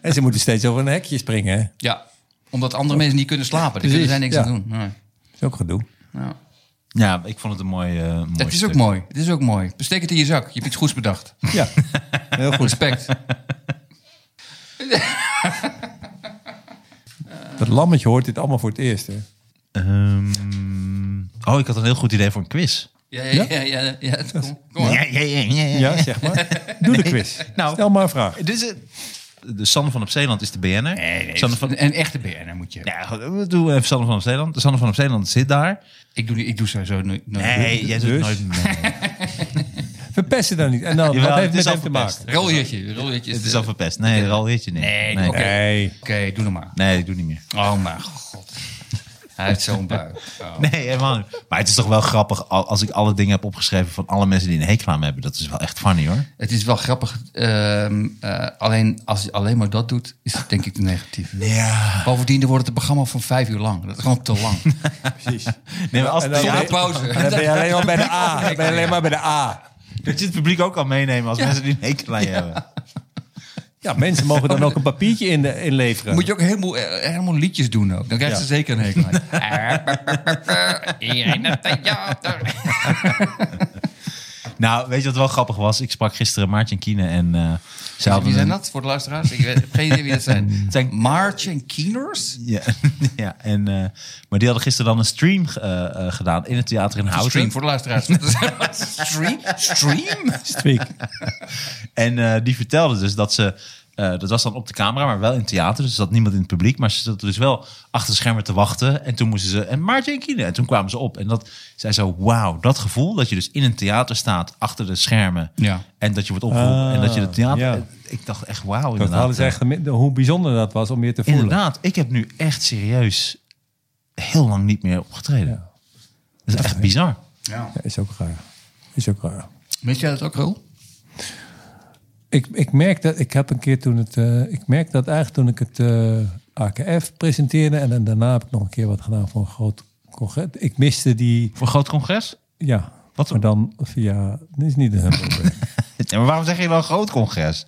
Speaker 3: En ze moeten steeds over een hekje springen, hè?
Speaker 4: Ja, omdat andere mensen niet kunnen slapen. Die kunnen daar niks
Speaker 3: ja.
Speaker 4: aan doen. Nee.
Speaker 3: Dat is ook gedoe.
Speaker 4: Ja.
Speaker 2: Ja, ik vond het een mooi, mooi
Speaker 4: Het is
Speaker 2: stuk.
Speaker 4: ook mooi. Het is ook mooi. Besteek het in je zak. Je hebt iets goeds bedacht.
Speaker 3: Ja, heel goed.
Speaker 4: Respect.
Speaker 3: Dat lammetje hoort dit allemaal voor het eerst, hè?
Speaker 2: Ehm, oh, ik had een heel goed idee voor een quiz.
Speaker 4: Ja, ja, ja. ja, ja, kom.
Speaker 2: Ja, ja, ja, ja, ja.
Speaker 3: Ja, zeg maar. Doe de quiz.
Speaker 2: Nou.
Speaker 3: Stel maar een vraag.
Speaker 2: Het. De Sander van op Zeeland is de BN'er.
Speaker 4: Nee, nee,
Speaker 2: van,
Speaker 4: Een echte BN'er moet je.
Speaker 2: ja, goed, we doen even Sander van op Zeeland. De Sander van op Zeeland zit daar.
Speaker 4: Ik, doe, die- ik doe sowieso nooit. nooit-
Speaker 2: Nee, jij doet
Speaker 3: Dus?
Speaker 2: nooit mee.
Speaker 3: Verpesten dan niet. En dan,
Speaker 2: Jawel,
Speaker 3: wat heeft
Speaker 2: het
Speaker 3: met hem te
Speaker 2: verpest.
Speaker 3: maken?
Speaker 4: Is
Speaker 2: Het is
Speaker 4: de-
Speaker 2: al verpest. Nee, Ral weet je niet.
Speaker 4: Nee,
Speaker 2: nee.
Speaker 4: oké.
Speaker 3: Nee.
Speaker 4: Oké, doe nog maar.
Speaker 2: Nee, ik doe niet meer.
Speaker 4: Oh mijn god. Hij heeft zo'n bui. Oh.
Speaker 2: Nee, helemaal niet. Maar het is toch wel grappig al- als ik alle dingen heb opgeschreven van alle mensen die een hekel aan me hebben. Dat is wel echt funny hoor.
Speaker 4: Het is wel grappig. ehm, eh, alleen als je alleen maar dat doet, is het denk ik te negatief.
Speaker 2: Ja.
Speaker 4: Bovendien dan wordt het een programma van vijf uur lang. Dat is gewoon te lang.
Speaker 3: Precies.
Speaker 2: Nee, maar als
Speaker 3: En dan-
Speaker 4: pauze.
Speaker 3: En dan ben je alleen maar bij de A. Dan ben je alleen maar bij de A.
Speaker 2: dat je het publiek ook kan meenemen als mensen die een hekel aan je hebben.
Speaker 3: Ja, mensen mogen dan ook een papiertje in de, inleveren.
Speaker 4: Moet je ook helemaal, eh, helemaal liedjes doen ook. Dan krijgen
Speaker 3: Ja.
Speaker 4: ze zeker een hekel aan. Theater.
Speaker 2: Nou, weet je wat wel grappig was? Ik sprak gisteren Maartje en Kiene en eh ze hadden
Speaker 4: Wie zijn dat voor de luisteraars? Ik weet, heb geen idee wie dat zijn.
Speaker 2: Het zijn-
Speaker 4: March en Keeners?
Speaker 2: Ja, ja en, eh, maar die hadden gisteren dan een stream eh, gedaan in het theater in Houten.
Speaker 4: Stream voor de luisteraars. Stream? Stream?
Speaker 3: Streak.
Speaker 2: En die vertelde dus dat ze... eh, dat was dan op de camera, maar wel in het theater. Dus er zat niemand in het publiek. Maar ze zaten dus wel achter de schermen te wachten. En toen moesten ze... En Maartje en. En toen kwamen ze op. En dat zei zo... Wauw, dat gevoel dat je dus in een theater staat... achter de schermen.
Speaker 4: Ja.
Speaker 2: En dat je wordt opgeroepen.
Speaker 3: Ah,
Speaker 2: en dat je het theater...
Speaker 3: ja.
Speaker 2: Ik dacht echt wauw,
Speaker 3: Dat
Speaker 2: inderdaad.
Speaker 3: hadden ze echt hoe bijzonder dat was om je te voelen.
Speaker 2: Inderdaad, ik heb nu echt serieus heel lang niet meer opgetreden.
Speaker 3: Ja.
Speaker 2: Dat is echt bizar.
Speaker 4: Ja.
Speaker 3: Ja, is ook raar. Is ook raar.
Speaker 4: Weet jij dat ook, Rol?
Speaker 3: Ik, ik merk dat ik heb een keer toen het. eh, ik merk dat eigenlijk toen ik het eh, AKF presenteerde en dan daarna heb ik nog een keer wat gedaan voor een groot congres. Ik miste die.
Speaker 2: Voor een groot congres?
Speaker 3: Ja.
Speaker 2: Wat-
Speaker 3: Maar dan via. Dit is niet een probleem.
Speaker 2: Ja, maar waarom zeg je dan een groot congres?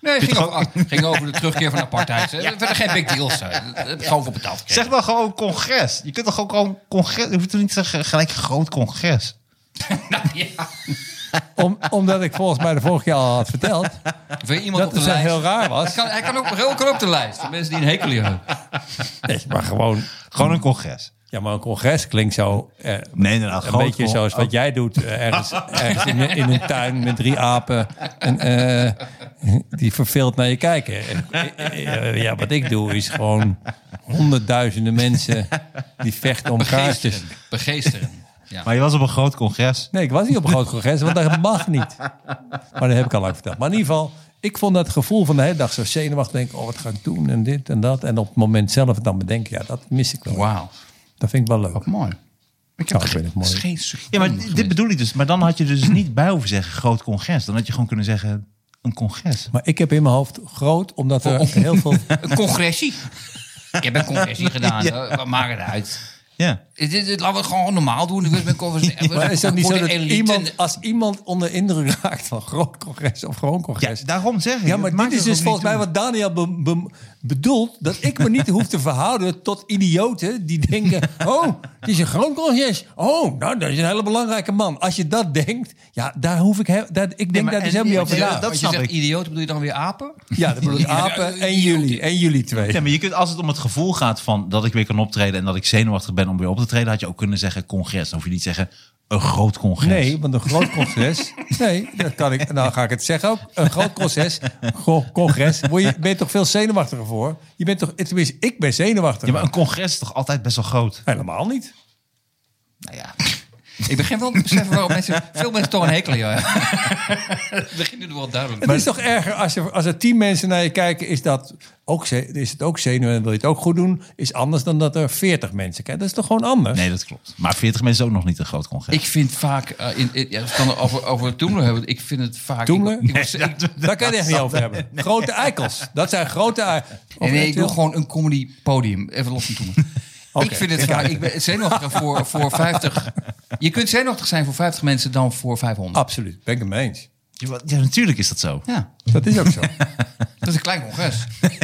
Speaker 4: Nee, het ging over, ging over de terugkeer van de apartheid. Verder geen big deals. Daar heb ik gewoon voor betaald gekregen.
Speaker 2: Zeg dan gewoon congres. Je kunt toch ook gewoon congres... Je hoeft toch niet te zeggen gelijk groot congres.
Speaker 4: Nou, ja.
Speaker 3: Om, omdat ik volgens mij de vorige keer al had verteld.
Speaker 4: Je iemand
Speaker 3: dat
Speaker 4: op de
Speaker 3: zo
Speaker 4: lijst?
Speaker 3: heel raar
Speaker 4: Hij
Speaker 3: was.
Speaker 4: kan, hij kan ook, Rol kan op de lijst. Voor mensen die een hekel hier hebben.
Speaker 3: Nee, maar gewoon.
Speaker 2: Gewoon een congres.
Speaker 3: Ja, maar een congres klinkt zo. eh,
Speaker 2: Nee, inderdaad.
Speaker 3: Een
Speaker 2: groot
Speaker 3: beetje
Speaker 2: con-
Speaker 3: zoals wat jij doet. eh, ergens ergens in, in een tuin met drie apen. En, eh, die verveeld naar je kijken. Eh, eh, ja, wat ik doe is gewoon honderdduizenden mensen die vechten om kaartjes.
Speaker 4: Begeesteren. Ja.
Speaker 2: Maar je was op een groot congres.
Speaker 3: Nee, ik was niet op een groot congres, want dat mag niet. Maar dat heb ik al lang verteld. Maar in ieder geval, ik vond dat gevoel van de hele dag zo zenuwachtig. Denk, oh, wat ga ik doen en dit en dat. En op het moment zelf het dan bedenken, ja, dat mis ik wel.
Speaker 4: Wauw.
Speaker 3: Dat vind ik wel leuk.
Speaker 4: Wat mooi. Ik
Speaker 3: ik vind het mooi.
Speaker 4: geen
Speaker 2: Ja, maar dit bedoel ik dus. Maar dan had je er dus niet bij hoeven zeggen groot congres. Dan had je gewoon kunnen zeggen een congres.
Speaker 3: Maar ik heb in mijn hoofd groot, omdat er
Speaker 4: Oh.
Speaker 3: heel veel...
Speaker 4: Een congressie. Ik heb een congressie gedaan. Wat maakt het uit?
Speaker 2: Ja.
Speaker 4: Dit, laten we het gewoon normaal doen. Ik ben congressie.
Speaker 3: Maar is het niet zo dat iemand, als iemand onder indruk raakt van groot congres of gewoon
Speaker 2: ja,
Speaker 3: congres...
Speaker 2: daarom zeg ik.
Speaker 3: Ja, maar dit is dus volgens mij wat Daniel be- be- bedoelt. Dat ik me niet hoef te verhouden tot idioten die denken... Oh, het is een groot congres. Oh, nou, dat is een hele belangrijke man. Als je dat denkt, ja, daar hoef ik... He- daar, ik denk dus
Speaker 2: en-
Speaker 3: helemaal niet over na.
Speaker 2: dat
Speaker 4: Als je
Speaker 2: snap
Speaker 4: zegt
Speaker 2: ik.
Speaker 4: idioot, bedoel je dan weer apen?
Speaker 3: Ja, dat bedoel ik apen en jullie. En jullie twee.
Speaker 2: Ja, maar je kunt, als het om het gevoel gaat van dat ik weer kan optreden en dat ik zenuwachtig ben om weer op te treden, had je ook kunnen zeggen congres. Dan hoef je niet te zeggen een groot congres.
Speaker 3: Nee, want een groot congres. Nee, dat kan ik. Nou ga ik het zeggen ook. Een groot congres. congres. Word je, ben je toch veel zenuwachtiger voor? Je bent toch. Tenminste, ik ben zenuwachtig.
Speaker 2: Ja, maar een congres is toch altijd best wel groot?
Speaker 3: Helemaal niet.
Speaker 4: Nou ja. Ik begin wel te beseffen waarom mensen, veel mensen toch een hekel aan jou hebben. Het begint nu wel duidelijk.
Speaker 3: Het is toch erger als er, als er tien mensen naar je kijken, is, dat ook, is het ook zenuwen en wil je het ook goed doen, is anders dan dat er veertig mensen kijken. Dat is toch gewoon anders?
Speaker 2: Nee, dat klopt. Maar 40 mensen is ook nog niet een groot congres.
Speaker 4: Ik vind vaak, eh, in, in, ja, we gaan het over, over Toemler hebben. Ik vind het vaak...
Speaker 3: Toemler?
Speaker 4: Ik, ik was- ik-
Speaker 3: Daar kan je het echt niet over hebben. Grote eikels. Dat zijn grote eikels.
Speaker 4: Nee, nee, ik wil gewoon een comedy podium. Even los van Toemler. Ik vind het vaak... Ik ben zenuwachtiger voor, voor 50... Je kunt zenuwachtig zijn voor 50 mensen dan voor 500.
Speaker 3: Absoluut, ben ik het mee eens.
Speaker 2: Ja, ja, natuurlijk is dat zo.
Speaker 4: Ja,
Speaker 3: Dat is ook zo.
Speaker 4: dat is een klein congres.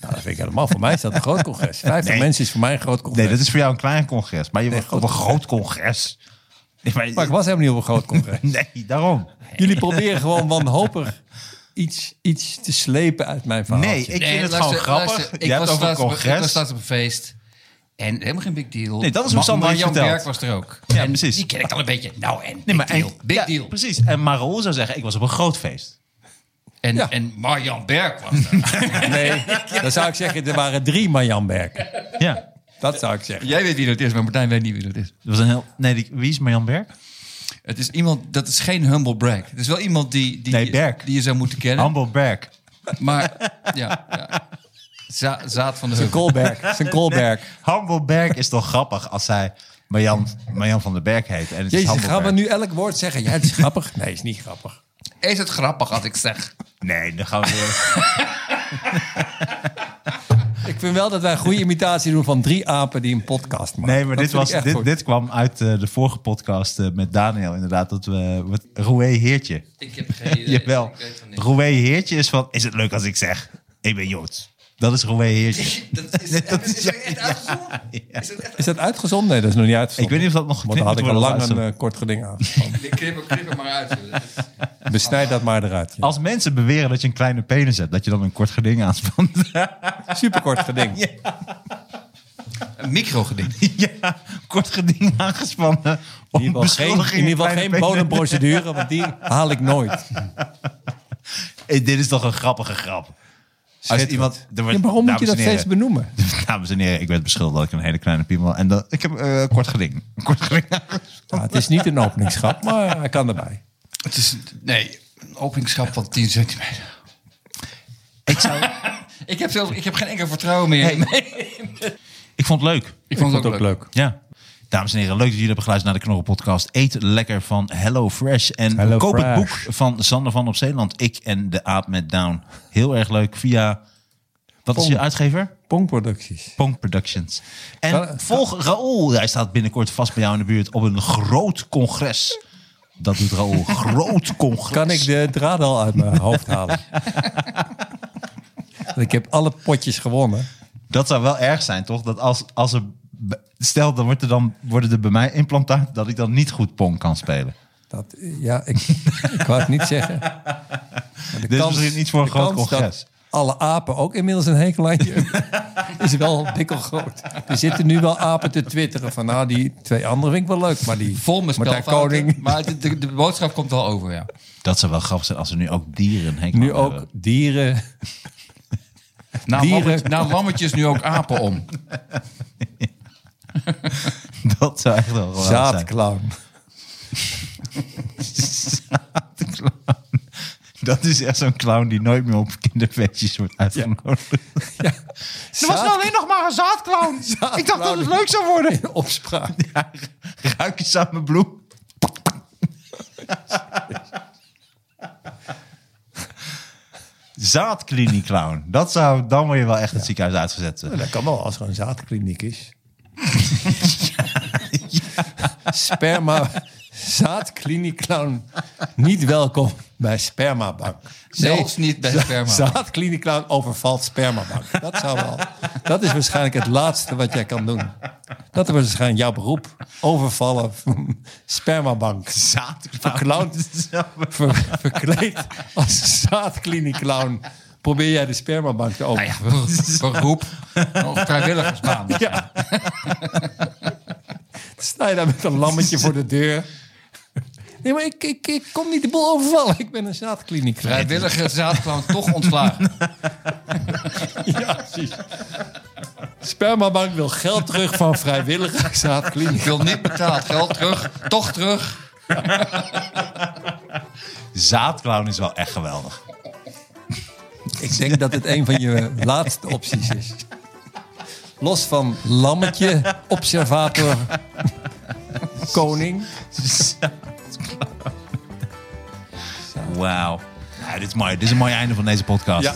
Speaker 3: Nou, dat vind ik helemaal. Voor mij is dat een groot congres. 50
Speaker 2: Nee.
Speaker 3: mensen is voor mij een groot congres.
Speaker 2: Nee, dat is voor jou een klein congres. Maar je
Speaker 3: Nee,
Speaker 2: was op een groot congres. Nee, maar,
Speaker 3: Maar ik was helemaal niet op een groot congres.
Speaker 2: nee, daarom.
Speaker 3: Jullie proberen gewoon wanhopig iets, iets te slepen uit mijn verhaal.
Speaker 2: Nee, ik vind het
Speaker 4: luister,
Speaker 2: gewoon grappig.
Speaker 4: luister,
Speaker 2: je hebt
Speaker 4: was
Speaker 2: over een
Speaker 4: laatst Ik was
Speaker 2: congres.
Speaker 4: laatst op een feest. En helemaal geen big deal.
Speaker 2: Nee, dat is hoe Sander heeft
Speaker 4: Jan
Speaker 2: verteld.
Speaker 4: Berg was er ook.
Speaker 2: Ja,
Speaker 4: en
Speaker 2: precies.
Speaker 4: Die ken ik dan een beetje. Nou, en big
Speaker 2: Nee, maar
Speaker 4: deal.
Speaker 2: en-
Speaker 4: big
Speaker 2: ja,
Speaker 4: deal.
Speaker 2: Precies. En Marol zou zeggen, ik was op een groot feest.
Speaker 4: En,
Speaker 3: Ja.
Speaker 4: en Marjan Berg was er.
Speaker 3: Nee, dan zou ik zeggen, er waren drie Marjan Berken.
Speaker 2: Ja.
Speaker 3: Dat zou ik zeggen.
Speaker 4: Jij weet wie dat is, maar Martijn weet niet wie dat is.
Speaker 2: Dat was een heel... Nee, die, wie is Marjan Berg?
Speaker 4: Het is iemand, dat is geen humble brag. Het is wel iemand die, die,
Speaker 2: Nee, Berg.
Speaker 4: die je zou moeten kennen.
Speaker 2: Humble Berg.
Speaker 4: Maar ja, ja. Za- zaad van de
Speaker 3: Zijn
Speaker 4: heuvel.
Speaker 3: Koolberg. Zijn Koolberg.
Speaker 2: Is toch grappig als hij Marjan, Marjan van den Berg heet. En het is
Speaker 3: Jezus, gaan we nu elk woord zeggen? Ja, het is grappig. Nee, het is niet grappig.
Speaker 4: Is het grappig als ik zeg?
Speaker 2: Nee, dan gaan we weer...
Speaker 3: Ik vind wel dat wij een goede imitatie doen van drie apen die een podcast maken.
Speaker 2: Nee, maar
Speaker 3: Dat
Speaker 2: dit, was, dit, dit kwam uit eh, de vorige podcast eh, met Daniel. Inderdaad, dat we... Roué Heertje.
Speaker 4: Ik heb geen idee.
Speaker 2: Jawel. Roué Heertje is van... Is het leuk als ik zeg... Ik ben Joods. Dat is Roué Heertje.
Speaker 4: Dat is, dat is echt uitgezonden? Is het echt
Speaker 3: Is dat uitgezonden? Nee, dat is nog niet
Speaker 2: Ik
Speaker 3: uitgezonden.
Speaker 2: weet niet of dat nog
Speaker 3: Want dan had ik al lang een eh, kort geding aan.
Speaker 4: Ik knip, er- knip maar uit.
Speaker 3: Besnijd dat maar eruit. Ja.
Speaker 2: Als mensen beweren dat je een kleine penis hebt, dat je dan een kort geding aanspant.
Speaker 3: Superkort geding.
Speaker 4: Een microgeding.
Speaker 2: ja, kort geding aangespannen.
Speaker 3: In ieder geval geen, in ieder geval geen bodemprocedure, want die haal ik nooit.
Speaker 2: Hey, dit is toch een grappige grap. Als iemand, er wordt,
Speaker 3: Ja, waarom moet je
Speaker 2: dames
Speaker 3: dat
Speaker 2: en
Speaker 3: steeds
Speaker 2: heren,
Speaker 3: benoemen?
Speaker 2: Dames en heren, ik werd beschuldigd dat ik een hele kleine piemel... En dat, ik heb eh, een kort geding. Een kort geding.
Speaker 3: Nou, het is niet een openingsschap, maar hij kan erbij.
Speaker 4: Het is, nee, een openingsschap van 10 centimeter.
Speaker 2: ik, zou,
Speaker 4: Ik heb, zelfs, ik heb geen enkel vertrouwen meer.
Speaker 2: ik vond het leuk.
Speaker 4: Ik vond het ook leuk.
Speaker 2: Ja. Dames en heren, leuk dat jullie hebben geluisterd naar de Knorren podcast. Eet lekker van Hello Fresh. En
Speaker 3: Hello
Speaker 2: koop het boek van Sander van op Zeeland. Ik en de aap met Down. Heel erg leuk via... Wat is
Speaker 3: Pong.
Speaker 2: je uitgever?
Speaker 3: Pongproducties.
Speaker 2: Pong Productions. En
Speaker 3: Kan-
Speaker 2: volg Raoul. Hij staat binnenkort vast bij jou in de buurt op een groot congres. Dat doet Raoul. groot congres.
Speaker 3: Kan ik de draad al uit mijn hoofd halen? Ik heb alle potjes gewonnen.
Speaker 2: Dat zou wel erg zijn, toch? Dat als, als er... Stel, dan, wordt er dan worden er bij mij implantaten dat ik dan niet goed Pong kan spelen.
Speaker 3: Dat, ja, ik, ik wou het niet zeggen.
Speaker 2: Dit is misschien iets voor een groot congres.
Speaker 3: alle apen ook inmiddels een hekel aan je is wel dikkelgroot. Er zitten nu wel apen te twitteren van... nou, die twee anderen vind ik wel leuk, maar die
Speaker 4: Vol met.
Speaker 3: Koning...
Speaker 4: Maar de, de, de boodschap komt wel over, ja.
Speaker 2: Dat zou wel grappig zijn als er nu ook dieren hekel
Speaker 3: Nu ook
Speaker 2: hebben.
Speaker 3: dieren...
Speaker 4: Nou,
Speaker 3: Dieren.
Speaker 4: nou lammetjes nu ook apen om.
Speaker 2: Dat zou echt wel geweldig zijn.
Speaker 3: Zaadclown.
Speaker 2: Dat is echt zo'n clown die nooit meer op kinderfeestjes wordt uitgenodigd.
Speaker 3: Ja.
Speaker 2: Er was alleen nog maar een zaadclown. Ik dacht dat het leuk zou worden.
Speaker 3: In opspraak.
Speaker 2: Ja, ruik eens aan mijn bloem. Zaadkliniek clown. Dat zou, dan word je wel echt het ziekenhuis uitgezet.
Speaker 3: Dat kan wel als er een zaadkliniek is. Sperma... Zaadkliniek clown. Niet welkom bij Spermabank.
Speaker 4: Zelfs niet bij
Speaker 3: za-
Speaker 4: sperma.
Speaker 3: Zaadkliniek clown overvalt Spermabank. Dat zou wel... Dat is waarschijnlijk het laatste wat jij kan doen. Dat is waarschijnlijk jouw beroep. Overvallen Spermabank. Ver- verkleed als zaadkliniek clown. Probeer jij de spermabank te openen.
Speaker 4: Nou ja, beroep. Nog vrijwilligersbaan.
Speaker 3: Ja. Sta je daar met een lammetje voor de deur. Nee, maar ik, ik, ik kom niet de boel overvallen. Ik ben een zaadkliniek.
Speaker 4: Vrijwillige zaadclown toch ontslagen.
Speaker 3: Ja, precies. Spermabank wil geld terug van
Speaker 4: Ik
Speaker 3: vrijwilligersraadkliniek.
Speaker 4: wil niet betaald geld terug. Toch terug.
Speaker 2: Zaadclown is wel echt geweldig.
Speaker 3: Ik denk dat het een van je laatste opties is. Los van lammetje, observator, koning.
Speaker 2: Wauw. Ja, dit, is mooi. dit is een mooi einde van deze podcast.
Speaker 3: Ja.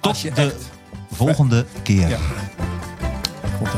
Speaker 2: Tot de
Speaker 3: echt-
Speaker 2: volgende keer.
Speaker 3: Ja. Ook.